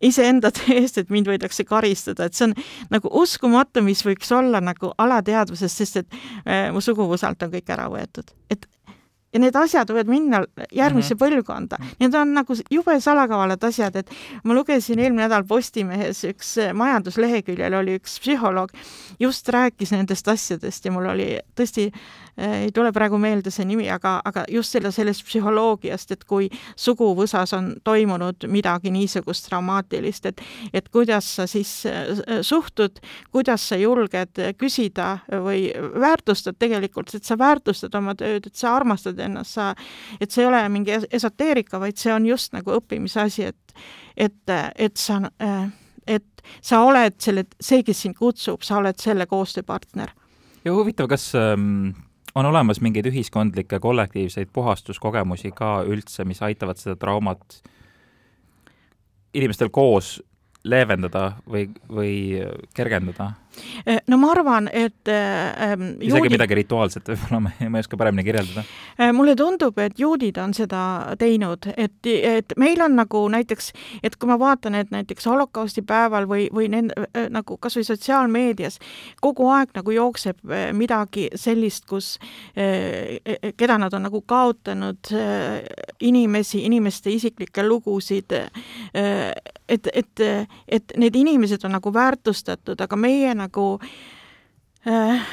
iseenda eest, et mind võidakse karistada, et see on nagu uskumatu, mis võiks olla nagu alateadvuses, sest et äh, mu suguvõsalt on kõik ära võetud. et ja need asjad võivad minna järgmisse mm -hmm. põlvkonda. Need on nagu jube salakavalad asjad, et ma lugesin eelmine nädal Postimehes üks äh, majandusleheküljel oli üks psühholoog, just rääkis nendest asjadest ja mul oli tõesti äh, ei tule praegu meelde see nimi, aga, aga just selle, sellest psühholoogiast, et kui suguvõsas on toimunud midagi niisugust traumaatilist, et et kuidas sa siis äh, suhtud, kuidas sa julged küsida või väärtustad tegelikult, et sa väärtustad oma tööd, et sa armastad ennast, sa, et see ei ole mingi esoteerika, vaid see on just nagu õppimise asi, et, et, et sa, et sa oled selle, see, kes sind kutsub, sa oled selle koostööpartner. ja huvitav, kas ähm, on olemas mingeid ühiskondlikke kollektiivseid puhastuskogemusi ka üldse, mis aitavad seda traumat inimestel koos leevendada või, või kergendada? Eh, no ma arvan, et ähm, isegi midagi rituaalset võib-olla, ma ma ei oska paremini kirjeldada. Eh, mulle tundub, et juudid on seda teinud, et, et meil on nagu näiteks, et kui ma vaatan, et näiteks holokausti päeval või, või nend-, nagu kas või sotsiaalmeedias kogu aeg nagu jookseb midagi sellist, kus keda nad on nagu kaotanud, inimesi, inimeste isiklikke lugusid, et, et, et need inimesed on nagu väärtustatud, aga meie nagu äh,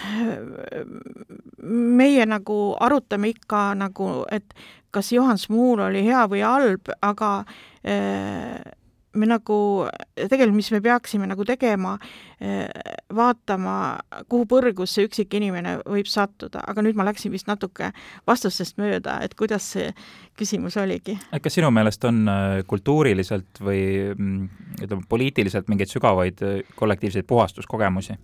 meie nagu arutame ikka nagu, et kas Johan Smuul oli hea või halb, aga äh, me nagu, tegelikult mis me peaksime nagu tegema, Eh, vaatama, kuhu põrgus see üksik inimene võib sattuda, aga nüüd ma läksin vist natuke vastustest mööda, et kuidas see küsimus oligi. kas sinu meelest on äh, kultuuriliselt või mm, ütleme, poliitiliselt mingeid sügavaid äh, kollektiivseid puhastuskogemusi?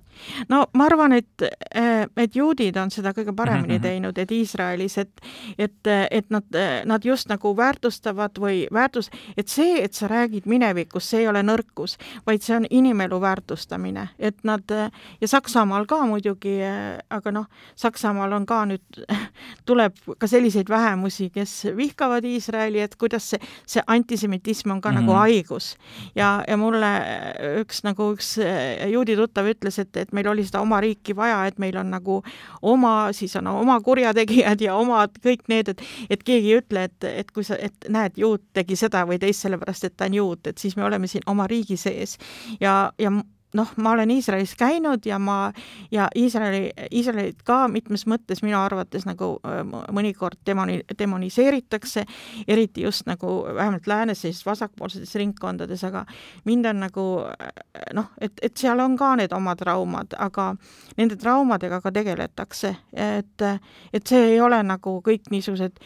no ma arvan, et, et juudid on seda kõige paremini mm -hmm. teinud, et Iisraelis, et et, et nad, nad just nagu väärtustavad või väärtus, et see, et sa räägid minevikust, see ei ole nõrkus, vaid see on inimelu väärtustamine et nad ja Saksamaal ka muidugi, aga noh, Saksamaal on ka nüüd, [laughs] tuleb ka selliseid vähemusi, kes vihkavad Iisraeli, et kuidas see, see antisemitism on ka mm -hmm. nagu mhm. haigus. ja, ja mulle üks nagu üks juudi tuttav ütles, et, et meil oli seda oma riiki vaja, et meil on nagu oma, siis on oma kurjategijad ja omad kõik need, et et keegi ei ütle, et, et kui sa, et näed, juut tegi seda või teist sellepärast, et ta on juut, et siis me oleme siin oma riigi sees. Ja, ja noh, ma olen Iisraelis käinud ja ma, ja Iisraeli, Iisraelit ka mitmes mõttes minu arvates nagu mõnikord demoni-, demoniseeritakse, eriti just nagu vähemalt läänes sellistes vasakpoolsetes ringkondades, aga mind on nagu noh, et, et seal on ka need oma traumad, aga nende traumadega ka tegeletakse, et, et see ei ole nagu kõik niisugused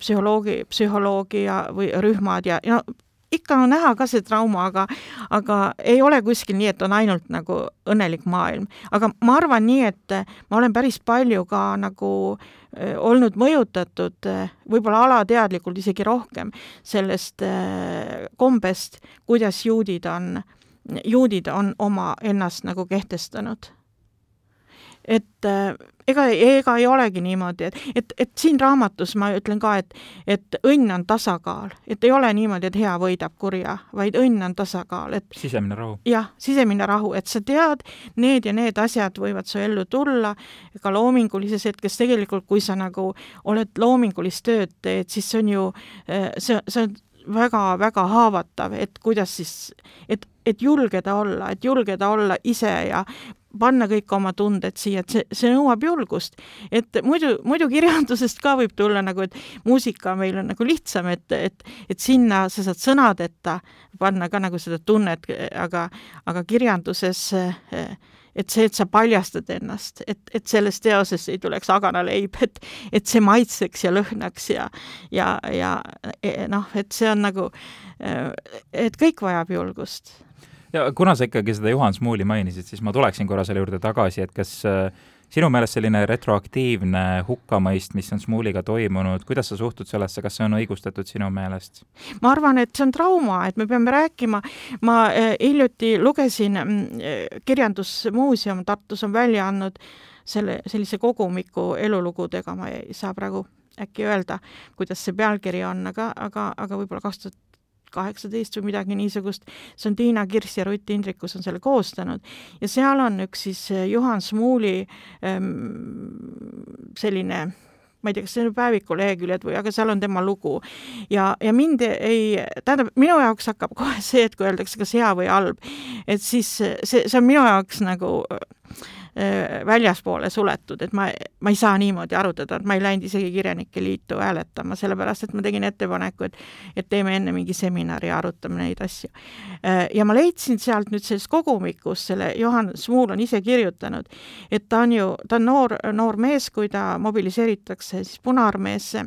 psühholoogi, psühholoogia või rühmad ja, ja no ikka on näha ka see trauma, aga, aga ei ole kuskil nii, et on ainult nagu õnnelik maailm. aga ma arvan nii, et ma olen päris palju ka nagu äh, olnud mõjutatud, äh, võib-olla alateadlikult isegi rohkem, sellest äh, kombest, kuidas juudid on, juudid on oma ennast nagu kehtestanud et äh, ega, ega ei olegi niimoodi, et, et, et siin raamatus ma ütlen ka, et, et õnn on tasakaal, et ei ole niimoodi, et hea võidab kurja, vaid õnn on tasakaal, et sisemine rahu. jah, sisemine rahu, et sa tead, need ja need asjad võivad su ellu tulla, ka loomingulises hetkes tegelikult, kui sa nagu oled loomingulist tööd teed, siis see on ju, äh, see, see on väga-väga haavatav, et kuidas siis, et, et julgeda olla, et julgeda olla ise ja panna kõik oma tunded siia, et see, see nõuab julgust. et muidu, muidu kirjandusest ka võib tulla nagu, et muusika meil on nagu lihtsam, et, et, et sinna sa saad sõnadeta panna ka nagu seda tunnet, aga, aga kirjanduses et see, et sa paljastad ennast, et, et sellest teosest ei tuleks aganaleib, et, et see maitseks ja lõhnaks ja, ja, ja noh, et see on nagu, et kõik vajab julgust ja kuna sa ikkagi seda Juhan Smuuli mainisid, siis ma tuleksin korra selle juurde tagasi, et kas äh, sinu meelest selline retroaktiivne hukkamõist, mis on Smuuliga toimunud, kuidas sa suhtud sellesse, kas see on õigustatud sinu meelest? ma arvan, et see on trauma, et me peame rääkima, ma äh, hiljuti lugesin mm, Kirjandusmuuseum Tartus on välja andnud selle, sellise kogumiku elulugudega, ma ei saa praegu äkki öelda, kuidas see pealkiri on, aga, aga, aga võib-olla kaks tuhat kaheksateist või midagi niisugust, see on Tiina Kirss ja Rutt Indrikus on selle koostanud. Ja seal on üks siis eh, Juhan Smuuli ähm, selline ma ei tea, kas see on päeviku leheküljed või, aga seal on tema lugu. ja, ja mind ei, tähendab, minu jaoks hakkab kohe see, et kui öeldakse kas hea või halb, et siis see, see on minu jaoks nagu Äh, väljaspoole suletud, et ma, ma ei saa niimoodi arutada, et ma ei läinud isegi Kirjanike Liitu hääletama, sellepärast et ma tegin ettepaneku, et et teeme enne mingi seminari ja arutame neid asju. Äh, ja ma leidsin sealt nüüd sellest kogumikust, selle Johan Smuul on ise kirjutanud, et ta on ju, ta on noor, noor mees, kui ta mobiliseeritakse siis Punaarmeesse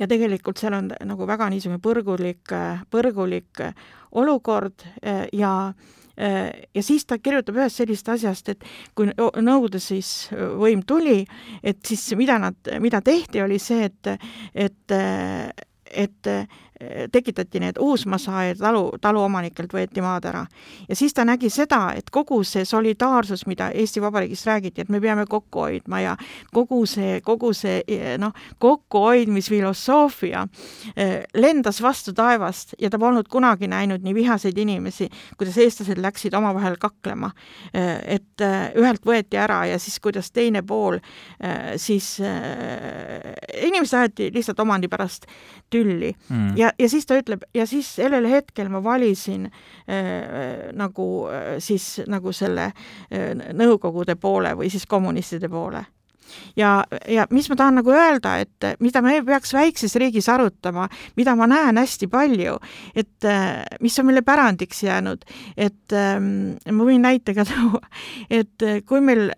ja tegelikult seal on nagu väga niisugune põrgulik, põrgulik olukord ja äh, Äh, ja siis ta kirjutab ühest sellisest asjast, et kui Nõukogude siis võim tuli, et siis mida nad, mida tehti, oli see, et, et, et tekitati need uusmaasaaed, talu, taluomanikelt võeti maad ära. ja siis ta nägi seda, et kogu see solidaarsus, mida Eesti Vabariigis räägiti, et me peame kokku hoidma ja kogu see, kogu see noh, kokkuhoidmisfilosoofia eh, lendas vastu taevast ja ta polnud kunagi näinud nii vihaseid inimesi, kuidas eestlased läksid omavahel kaklema. Eh, et eh, ühelt võeti ära ja siis kuidas teine pool siis inimesed aeti lihtsalt omandi pärast tülli mm. ja ja, ja siis ta ütleb, ja siis sellel hetkel ma valisin äh, nagu äh, siis nagu selle äh, Nõukogude poole või siis kommunistide poole ja, ja mis ma tahan nagu öelda, et mida me peaks väikses riigis arutama, mida ma näen hästi palju, et mis on meile pärandiks jäänud, et ähm, ma võin näite ka [laughs] tuua, et kui meil,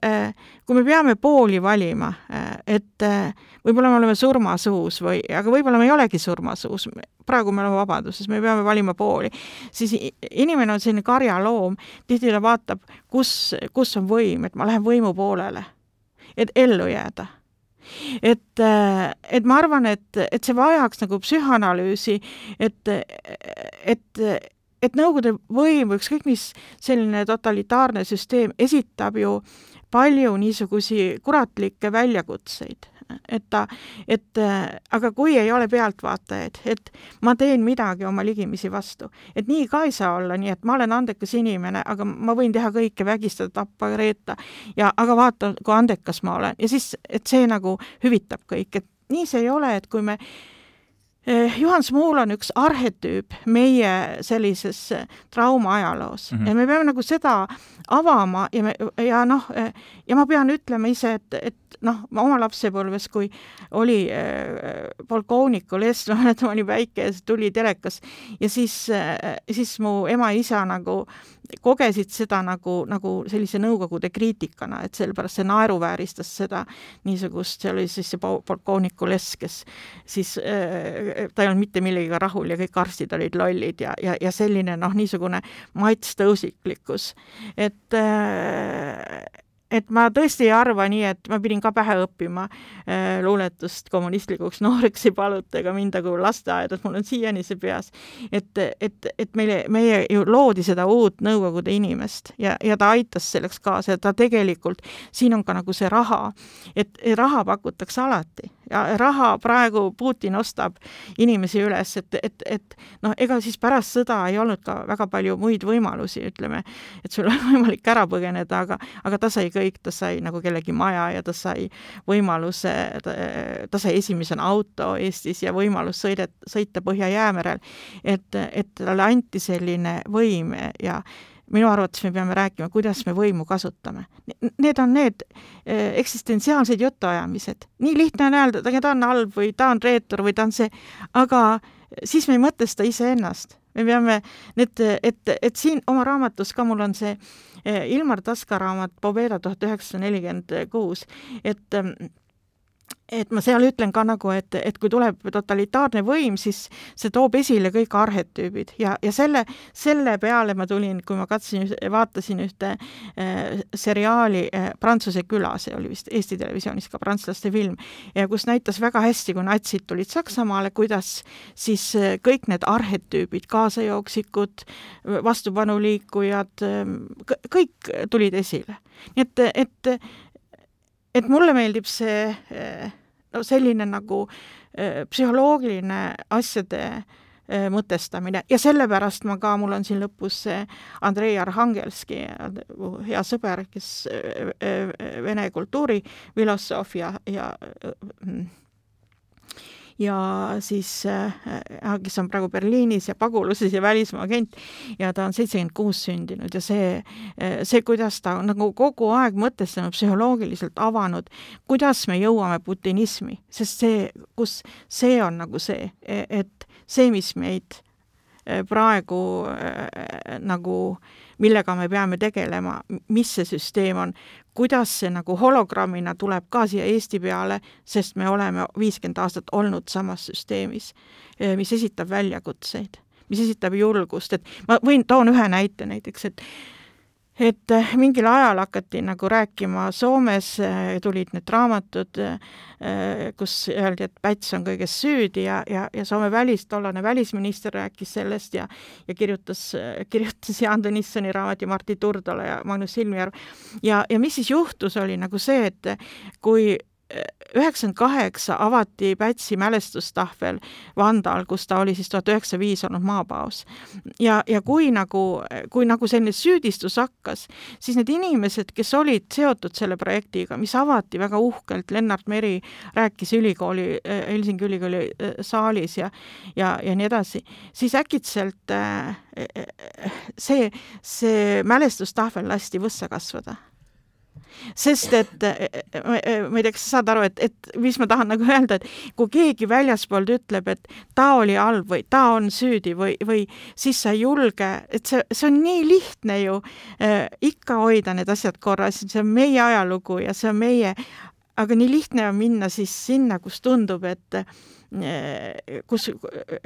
kui me peame pooli valima, et võib-olla me oleme surmasuus või, aga võib-olla me ei olegi surmasuus, praegu me oleme vabaduses, me peame valima pooli, siis inimene on selline karjaloom, tihti ta vaatab, kus, kus on võim, et ma lähen võimu poolele et ellu jääda. et, et ma arvan, et, et see vajaks nagu psühhanalüüsi, et, et et Nõukogude võim või ükskõik mis selline totalitaarne süsteem esitab ju palju niisugusi kuratlikke väljakutseid et ta, et aga kui ei ole pealtvaatajaid, et ma teen midagi oma ligimisi vastu, et nii ka ei saa olla, nii et ma olen andekas inimene, aga ma võin teha kõike, vägistada, tappa, reeta ja aga vaata, kui andekas ma olen. Ja siis, et see nagu hüvitab kõik, et nii see ei ole, et kui me Eh, Juhan Smuul on üks arhetüüp meie sellises eh, trauma ajaloos mm -hmm. ja me peame nagu seda avama ja me, ja noh, eh, ja ma pean ütlema ise, et, et noh, oma lapsepõlves, kui oli äh, polkoonikul Estlane, ma mäletan, ma olin väike ja see tuli telekas ja siis äh,, siis mu ema ja isa nagu kogesid seda nagu, nagu sellise Nõukogude kriitikana, et sellepärast see naeruvääristas seda niisugust, see oli siis see polkooniku Les, kes siis äh, ta ei olnud mitte millegagi rahul ja kõik arstid olid lollid ja, ja, ja selline noh, niisugune matstõusiklikkus, et äh, et ma tõesti ei arva nii, et ma pidin ka pähe õppima äh, luuletust kommunistlikuks [laughs] nooreks ei paluta ega mind nagu lasteaeda, mul on siiani see peas. et, et, et meile, meie ju loodi seda uut Nõukogude inimest ja, ja ta aitas selleks kaasa ja ta tegelikult, siin on ka nagu see raha, et raha pakutakse alati ja raha praegu Putin ostab inimesi üles, et, et, et noh, ega siis pärast sõda ei olnud ka väga palju muid võimalusi, ütleme, et sul [laughs] on võimalik ära põgeneda, aga, aga ta sai kõik, ta sai nagu kellegi maja ja ta sai võimaluse, ta sai esimesena auto Eestis ja võimalus sõidet, sõita Põhja-Jäämerel. et, et talle anti selline võim ja minu arvates me peame rääkima, kuidas me võimu kasutame. Need on need eh, eksistentsiaalsed jutuajamised. nii lihtne on öelda, ta on halb või ta on reetur või ta on see, aga siis me ei mõtesta iseennast. me peame need, et, et siin oma raamatus ka mul on see eh, Ilmar Taska raamat Pobeda tuhat üheksasada nelikümmend kuus, et et ma seal ütlen ka nagu, et, et kui tuleb totalitaarne võim, siis see toob esile kõik arhetüübid ja, ja selle, selle peale ma tulin, kui ma katsusin, vaatasin ühte äh, seriaali äh, Prantsuse küla, see oli vist Eesti Televisioonis ka prantslaste film, ja kus näitas väga hästi, kui natsid tulid Saksamaale, kuidas siis äh, kõik need arhetüübid, kaasajooksikud, vastupanuliikujad äh,, kõik tulid esile. nii et, et et mulle meeldib see äh, no selline nagu äh, psühholoogiline asjade äh, mõtestamine. Ja sellepärast ma ka, mul on siin lõpus see Andrei Arhangelski, hea sõber, kes vene kultuurifilosoof ja, ja ja siis äh,, kes on praegu Berliinis ja paguluses ja välismaa agent ja ta on seitsekümmend kuus sündinud ja see, äh, see, kuidas ta on nagu kogu aeg mõtestanud, psühholoogiliselt avanud, kuidas me jõuame putinismi, sest see, kus see on nagu see, e-, et see, mis meid äh, praegu äh, nagu äh, millega me peame tegelema, mis see süsteem on, kuidas see nagu hologrammina tuleb ka siia Eesti peale, sest me oleme viiskümmend aastat olnud samas süsteemis, eh, mis esitab väljakutseid, mis esitab julgust, et ma võin, toon ühe näite näiteks, et et eh, mingil ajal hakati nagu rääkima, Soomes eh, tulid need raamatud, eh, kus öeldi, et Päts on kõiges süüdi ja, ja, ja Soome välis, tollane välisminister rääkis sellest ja ja kirjutas, kirjutas Jaan Tõnissoni raamat ja Martti Turdola ja Magnus Silmjärv. ja, ja mis siis juhtus, oli nagu see, et kui üheksakümmend kaheksa avati Pätsi mälestustahvel Vandal, kus ta oli siis tuhat üheksasada viis olnud maapaos. ja, ja kui nagu, kui nagu selline süüdistus hakkas, siis need inimesed, kes olid seotud selle projektiga, mis avati väga uhkelt, Lennart Meri rääkis ülikooli, Helsingi ülikooli äh, saalis ja ja, ja nii edasi, siis äkitselt äh, see, see mälestustahvel lasti võssa kasvada sest et eh, eh, ma ei tea, kas sa saad aru, et, et mis ma tahan nagu [laughs] öelda, et kui keegi väljaspoolt ütleb, et ta oli halb või ta on süüdi või, või siis sa ei julge, et see, see on nii lihtne ju äh, ikka hoida need asjad korras, see on meie ajalugu ja see on meie, aga nii lihtne on minna siis sinna, kus tundub, et kus,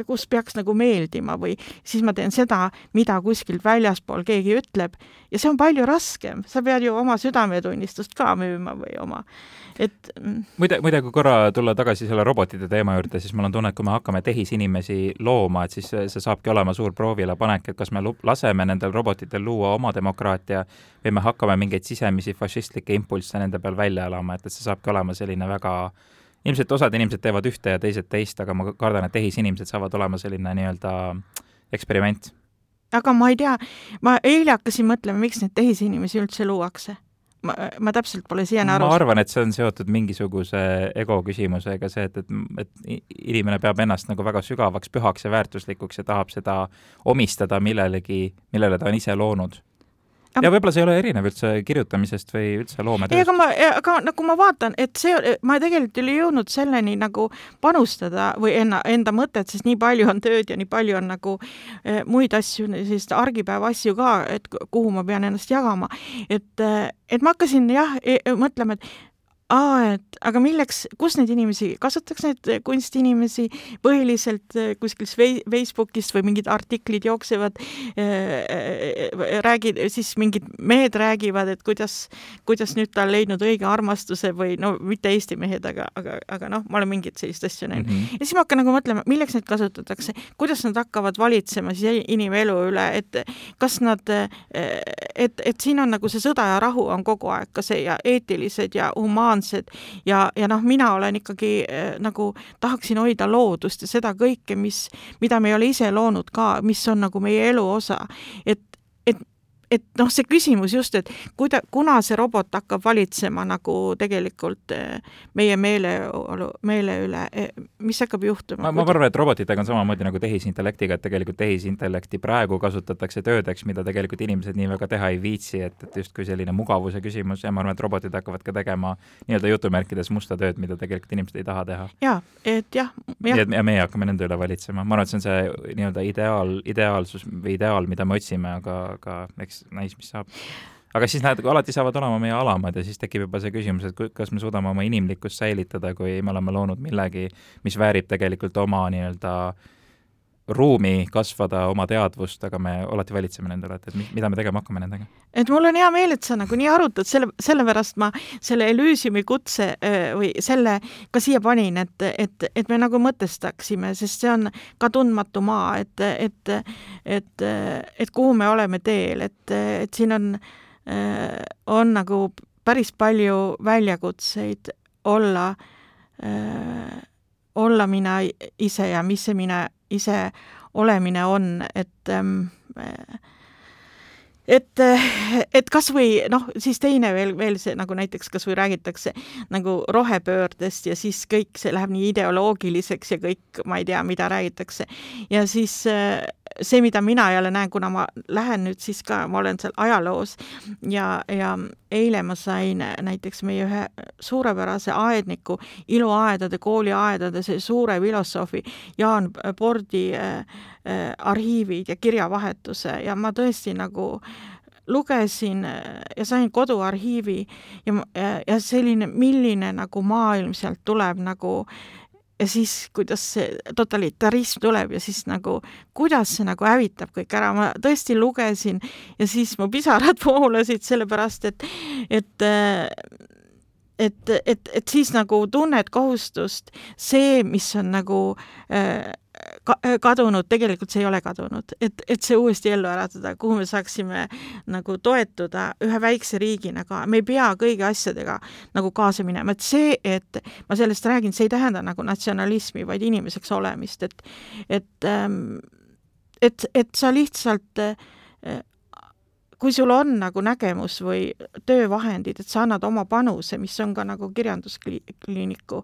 kus peaks nagu meeldima või siis ma teen seda, mida kuskilt väljaspool keegi ütleb ja see on palju raskem, sa pead ju oma südametunnistust ka müüma või oma, et mm. muide, muide, kui korra tulla tagasi selle robotite teema juurde, siis mul on tunne, et kui me hakkame tehisinimesi looma, et siis see saabki olema suur proovile panek, et kas me laseme nendel robotitel luua oma demokraatia või me hakkame mingeid sisemisi fašistlikke impulsse nende peal välja elama, et, et see saabki olema selline väga ilmselt osad inimesed teevad ühte ja teised teist, aga ma kardan, et tehisinimesed saavad olema selline nii-öelda eksperiment. aga ma ei tea, ma eile hakkasin mõtlema, miks neid tehisinimesi üldse luuakse. Ma, ma täpselt pole siiani aru ma arvan, et see on seotud mingisuguse ego küsimusega, see, et, et, et inimene peab ennast nagu väga sügavaks, pühaks ja väärtuslikuks ja tahab seda omistada millelegi, millele ta on ise loonud ja võib-olla see ei ole erinev üldse kirjutamisest või üldse loometööst. ei, aga ma, aga nagu ma vaatan, et see, ma tegelikult ei ole jõudnud selleni nagu panustada või enna, enda mõtet, sest nii palju on tööd ja nii palju on nagu eh, muid asju, sellist argipäeva asju ka, et kuhu ma pean ennast jagama. et, eh, et ma hakkasin jah e, mõtlema, et aa, et aga milleks, kus neid inimesi, kasutatakse neid kunstiinimesi põhiliselt äh, kuskil Facebookist või mingid artiklid jooksevad äh,, äh räägid, siis mingid mehed räägivad, et kuidas, kuidas nüüd ta on leidnud õige armastuse või no mitte Eesti mehed, aga, aga, aga noh, ma olen mingeid selliseid asju näinud mm. -hmm. ja siis ma hakkan nagu mõtlema, milleks neid kasutatakse, kuidas nad hakkavad valitsema siis inimelu üle, et kas nad, äh, et, et siin on nagu see sõda ja rahu on kogu aeg ka see ja eetilised ja humaansed spontaansed ja, ja noh, mina olen ikkagi äh, nagu tahaksin hoida loodust ja seda kõike, mis, mida me ei ole ise loonud ka, mis on nagu meie elu osa. et et noh, see küsimus just, et kuida-, kuna see robot hakkab valitsema nagu tegelikult eh, meie meeleolu, meele üle, eh, mis hakkab juhtuma? ma, ma arvan, et robotitega on samamoodi nagu tehisintellektiga, et tegelikult tehisintellekti praegu kasutatakse töödeks, mida tegelikult inimesed nii väga teha ei viitsi, et, et justkui selline mugavuse küsimus ja ma arvan, et robotid hakkavad ka tegema nii-öelda jutumärkides musta tööd, mida tegelikult inimesed ei taha teha. jaa, et jah, jah. ja meie hakkame nende üle valitsema, ma arvan, et see on see nii-öelda ideaal, ideaalsus või ideaal, mida me otsime, aga, aga eks näis, näis, mis saab. aga siis nad alati saavad olema meie alamad ja siis tekib juba see küsimus, et kas me suudame oma inimlikkust säilitada, kui me oleme loonud millegi, mis väärib tegelikult oma nii-öelda ruumi kasvada, oma teadvust, aga me alati valitseme nendele, et, et mida me tegema hakkame nendega? et mul on hea meel, et sa nagu nii arutad, selle, sellepärast ma selle Elysiumi kutse või selle ka siia panin, et, et, et me nagu mõtestaksime, sest see on ka tundmatu maa, et, et, et, et kuhu me oleme teel, et, et siin on, on nagu päris palju väljakutseid olla, olla mina ise ja mis see mina ise olemine on, et ähm, et, et kas või noh, siis teine veel, veel see nagu näiteks kas või räägitakse nagu rohepöördest ja siis kõik see läheb nii ideoloogiliseks ja kõik, ma ei tea, mida räägitakse. ja siis äh, see, mida mina jälle näen, kuna ma lähen nüüd siis ka, ma olen seal ajaloos ja, ja eile ma sain näiteks meie ühe suurepärase aedniku, iluaedade, kooliaedade, see suure filosoofi Jaan Pordi äh, äh, arhiivid ja kirjavahetuse ja ma tõesti nagu lugesin äh, ja sain koduarhiivi ja, ja selline, milline nagu maailm sealt tuleb nagu ja siis, kuidas see totalitarism tuleb ja siis nagu, kuidas see nagu hävitab kõik ära, ma tõesti lugesin ja siis mu pisarad [laughs] voolasid, sellepärast et, et et, et, et siis nagu tunned kohustust, see, mis on nagu äh, ka, kadunud, tegelikult see ei ole kadunud, et, et see uuesti ellu äratada, kuhu me saaksime nagu toetuda ühe väikse riigina ka, me ei pea kõigi asjadega nagu kaasa minema, et see, et ma sellest räägin, see ei tähenda nagu natsionalismi, vaid inimeseks olemist, et et ähm, et, et sa lihtsalt äh, kui sul on nagu nägemus või töövahendid, et sa annad oma panuse, mis on ka nagu kirjanduskliiniku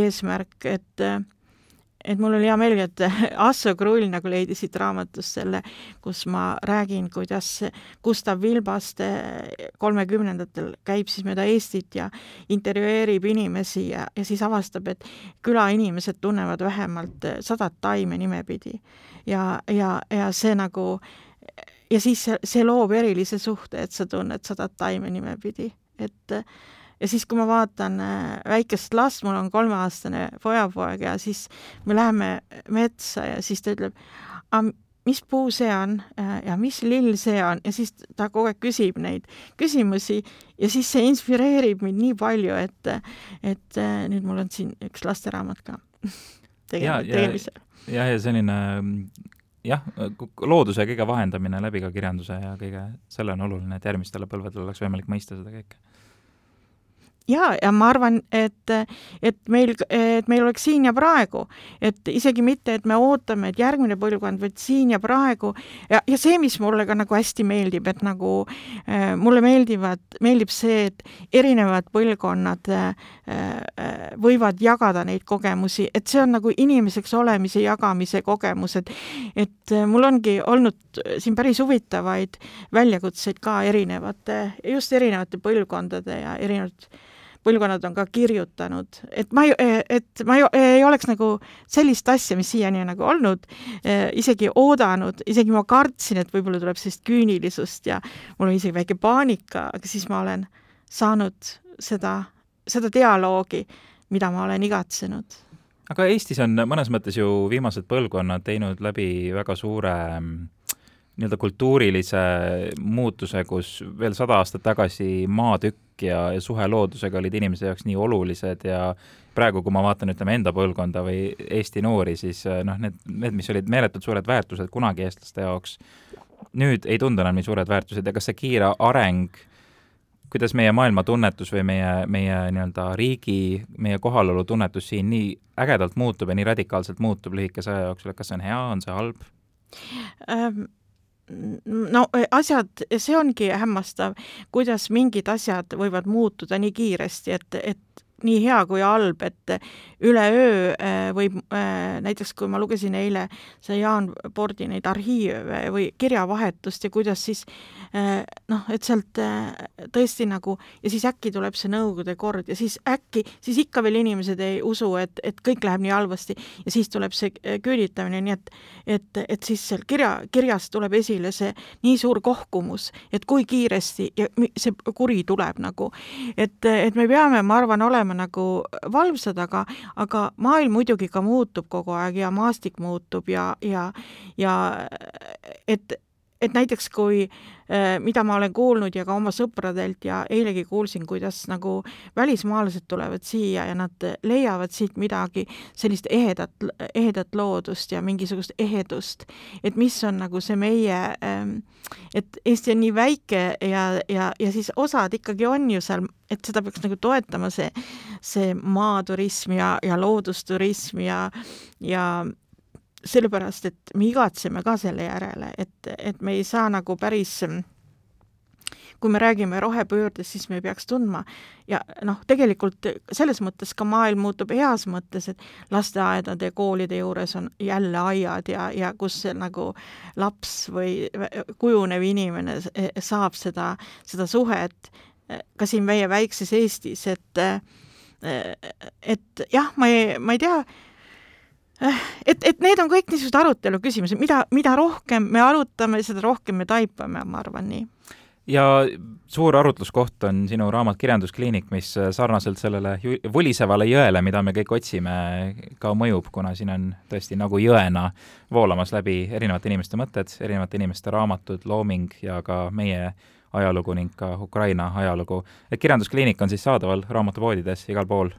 eesmärk, et äh, et mul oli hea meel, et [laughs] Asso Krull nagu leidis siit raamatust selle, kus ma räägin, kuidas Gustav Vilbaste kolmekümnendatel käib siis mööda Eestit ja intervjueerib inimesi ja, ja siis avastab, et külainimesed tunnevad vähemalt sadat taime nimepidi. ja, ja, ja see nagu, ja siis see, see loob erilise suhte, et sa tunned sadat taime nimepidi, et ja siis, kui ma vaatan äh, väikest last, mul on kolmeaastane pojapoeg ja siis me läheme metsa ja siis ta ütleb, mis puu see on? Äh, ja mis lill see on? Ja siis ta kogu aeg küsib neid küsimusi ja siis see inspireerib mind nii palju, et, et äh, nüüd mul on siin üks lasteraamat ka [laughs] tegemisel. jah, ja selline jah, looduse kõige vahendamine läbi ka kirjanduse ja kõige, selle on oluline, et järgmistele põlvedele oleks võimalik mõista seda kõike ja, ja ma arvan, et, et meil, et meil oleks siin ja praegu, et isegi mitte, et me ootame, et järgmine põlvkond, vaid siin ja praegu. Ja, ja see, mis mulle ka nagu hästi meeldib, et nagu äh, mulle meeldivad, meeldib see, et erinevad põlvkonnad äh, äh, võivad jagada neid kogemusi, et see on nagu inimeseks olemise jagamise kogemus, et et mul ongi olnud siin päris huvitavaid väljakutseid ka erinevate, just erinevate põlvkondade ja erinevad põlvkonnad on ka kirjutanud, et ma ei, et ma ei, ei oleks nagu sellist asja, mis siiani on nagu olnud, isegi oodanud, isegi ma kartsin, et võib-olla tuleb sellist küünilisust ja mul oli isegi väike paanika, aga siis ma olen saanud seda seda dialoogi, mida ma olen igatsenud. aga Eestis on mõnes mõttes ju viimased põlvkonnad teinud läbi väga suure nii-öelda kultuurilise muutuse, kus veel sada aastat tagasi maatükk ja, ja suhe loodusega olid inimese jaoks nii olulised ja praegu, kui ma vaatan, ütleme, enda põlvkonda või Eesti noori, siis noh, need, need, mis olid meeletult suured väärtused kunagi eestlaste jaoks, nüüd ei tundu enam nii suured väärtused ja kas see kiire areng kuidas meie maailmatunnetus või meie, meie nii-öelda riigi, meie kohalolu tunnetus siin nii ägedalt muutub ja nii radikaalselt muutub lühikese aja jooksul, et kas see on hea, on see halb ähm,? No asjad, see ongi hämmastav, kuidas mingid asjad võivad muutuda nii kiiresti, et, et nii hea kui halb, et üleöö äh, võib äh, näiteks, kui ma lugesin eile see Jaan Pordi neid arhiive või kirjavahetust ja kuidas siis äh, noh, et sealt tõesti nagu ja siis äkki tuleb see Nõukogude kord ja siis äkki, siis ikka veel inimesed ei usu, et, et kõik läheb nii halvasti ja siis tuleb see küüditamine, nii et et, et siis seal kirja, kirjas tuleb esile see nii suur kohkumus, et kui kiiresti ja see kuri tuleb nagu, et, et me peame, ma arvan, olema nagu valvsad, aga aga maailm muidugi ka muutub kogu aeg ja maastik muutub ja, ja, ja et, et näiteks kui, äh, mida ma olen kuulnud ja ka oma sõpradelt ja eilegi kuulsin, kuidas nagu välismaalased tulevad siia ja nad leiavad siit midagi sellist ehedat, ehedat loodust ja mingisugust ehedust, et mis on nagu see meie, ähm, et Eesti on nii väike ja, ja, ja siis osad ikkagi on ju seal, et seda peaks nagu toetama, see, see maaturism ja, ja loodusturism ja, ja sellepärast, et me igatseme ka selle järele, et, et me ei saa nagu päris kui me räägime rohepöördest, siis me peaks tundma. Ja noh, tegelikult selles mõttes ka maailm muutub heas mõttes, et lasteaedade ja koolide juures on jälle aiad ja, ja kus nagu laps või kujunev inimene saab seda, seda suhet. Ka siin meie väikses Eestis, et et jah, ma ei, ma ei tea, et, et need on kõik niisugused arutelu küsimused, mida, mida rohkem me arutame, seda rohkem me taipame, ma arvan nii. ja suur arutluskoht on sinu raamat Kirjanduskliinik, mis sarnaselt sellele vulisevale jõele, mida me kõik otsime, ka mõjub, kuna siin on tõesti nagu jõena voolamas läbi erinevate inimeste mõtted, erinevate inimeste raamatud, looming ja ka meie ajalugu ning ka Ukraina ajalugu. et Kirjanduskliinik on siis saadaval raamatupoodides igal pool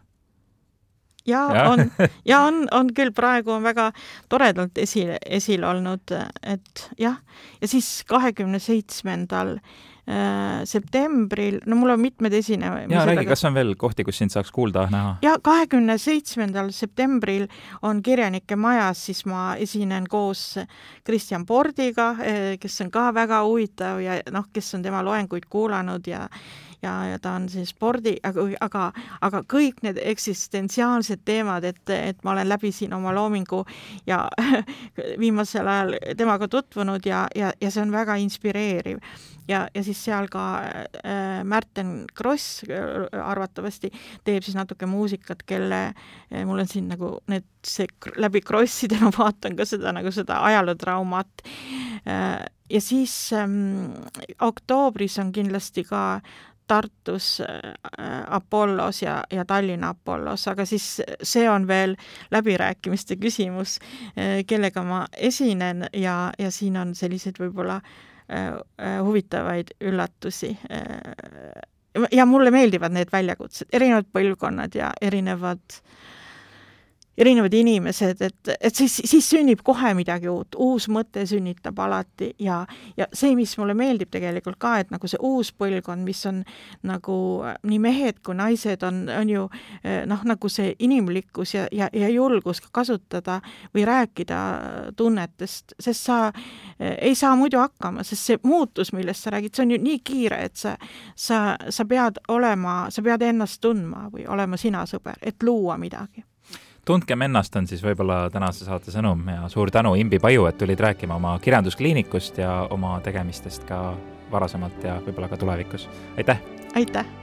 ja, ja on, ja on, on küll, praegu on väga toredalt esile, esil olnud, et jah, ja siis kahekümne seitsmendal äh, septembril, no mul on mitmed esinemised. jaa, räägi, kas on veel kohti, kus sind saaks kuulda, näha? ja kahekümne seitsmendal septembril on Kirjanike Majas, siis ma esinen koos Kristjan Pordiga, äh, kes on ka väga huvitav ja noh, kes on tema loenguid kuulanud ja ja, ja ta on siis spordi, aga, aga, aga kõik need eksistentsiaalsed teemad, et, et ma olen läbi siin oma loomingu ja [laughs] viimasel ajal temaga tutvunud ja, ja, ja see on väga inspireeriv. ja, ja siis seal ka äh, Märten Kross äh, arvatavasti teeb siis natuke muusikat, kelle äh,, mul on siin nagu need, see läbi Krosside ma [laughs] vaatan ka seda nagu seda ajalootraumat äh, ja siis ähm, oktoobris on kindlasti ka Tartus äh, Apollos ja, ja Tallinna Apollos, aga siis see on veel läbirääkimiste küsimus, äh, kellega ma esinen ja, ja siin on selliseid võib-olla äh, huvitavaid üllatusi. ja mulle meeldivad need väljakutsed, erinevad põlvkonnad ja erinevad äh, erinevad inimesed, et, et siis, siis sünnib kohe midagi uut, uus mõte sünnitab alati ja, ja see, mis mulle meeldib tegelikult ka, et nagu see uus põlvkond, mis on nagu nii mehed kui naised on, on ju noh, nagu see inimlikkus ja, ja, ja julgus ka kasutada või rääkida tunnetest, sest sa ei saa muidu hakkama, sest see muutus, millest sa räägid, see on ju nii kiire, et sa, sa, sa pead olema, sa pead ennast tundma või olema sina sõber, et luua midagi tundkem ennast, on siis võib-olla tänase saate sõnum ja suur tänu, Imbi Paju, et tulid rääkima oma kirjanduskliinikust ja oma tegemistest ka varasemalt ja võib-olla ka tulevikus. aitäh! aitäh!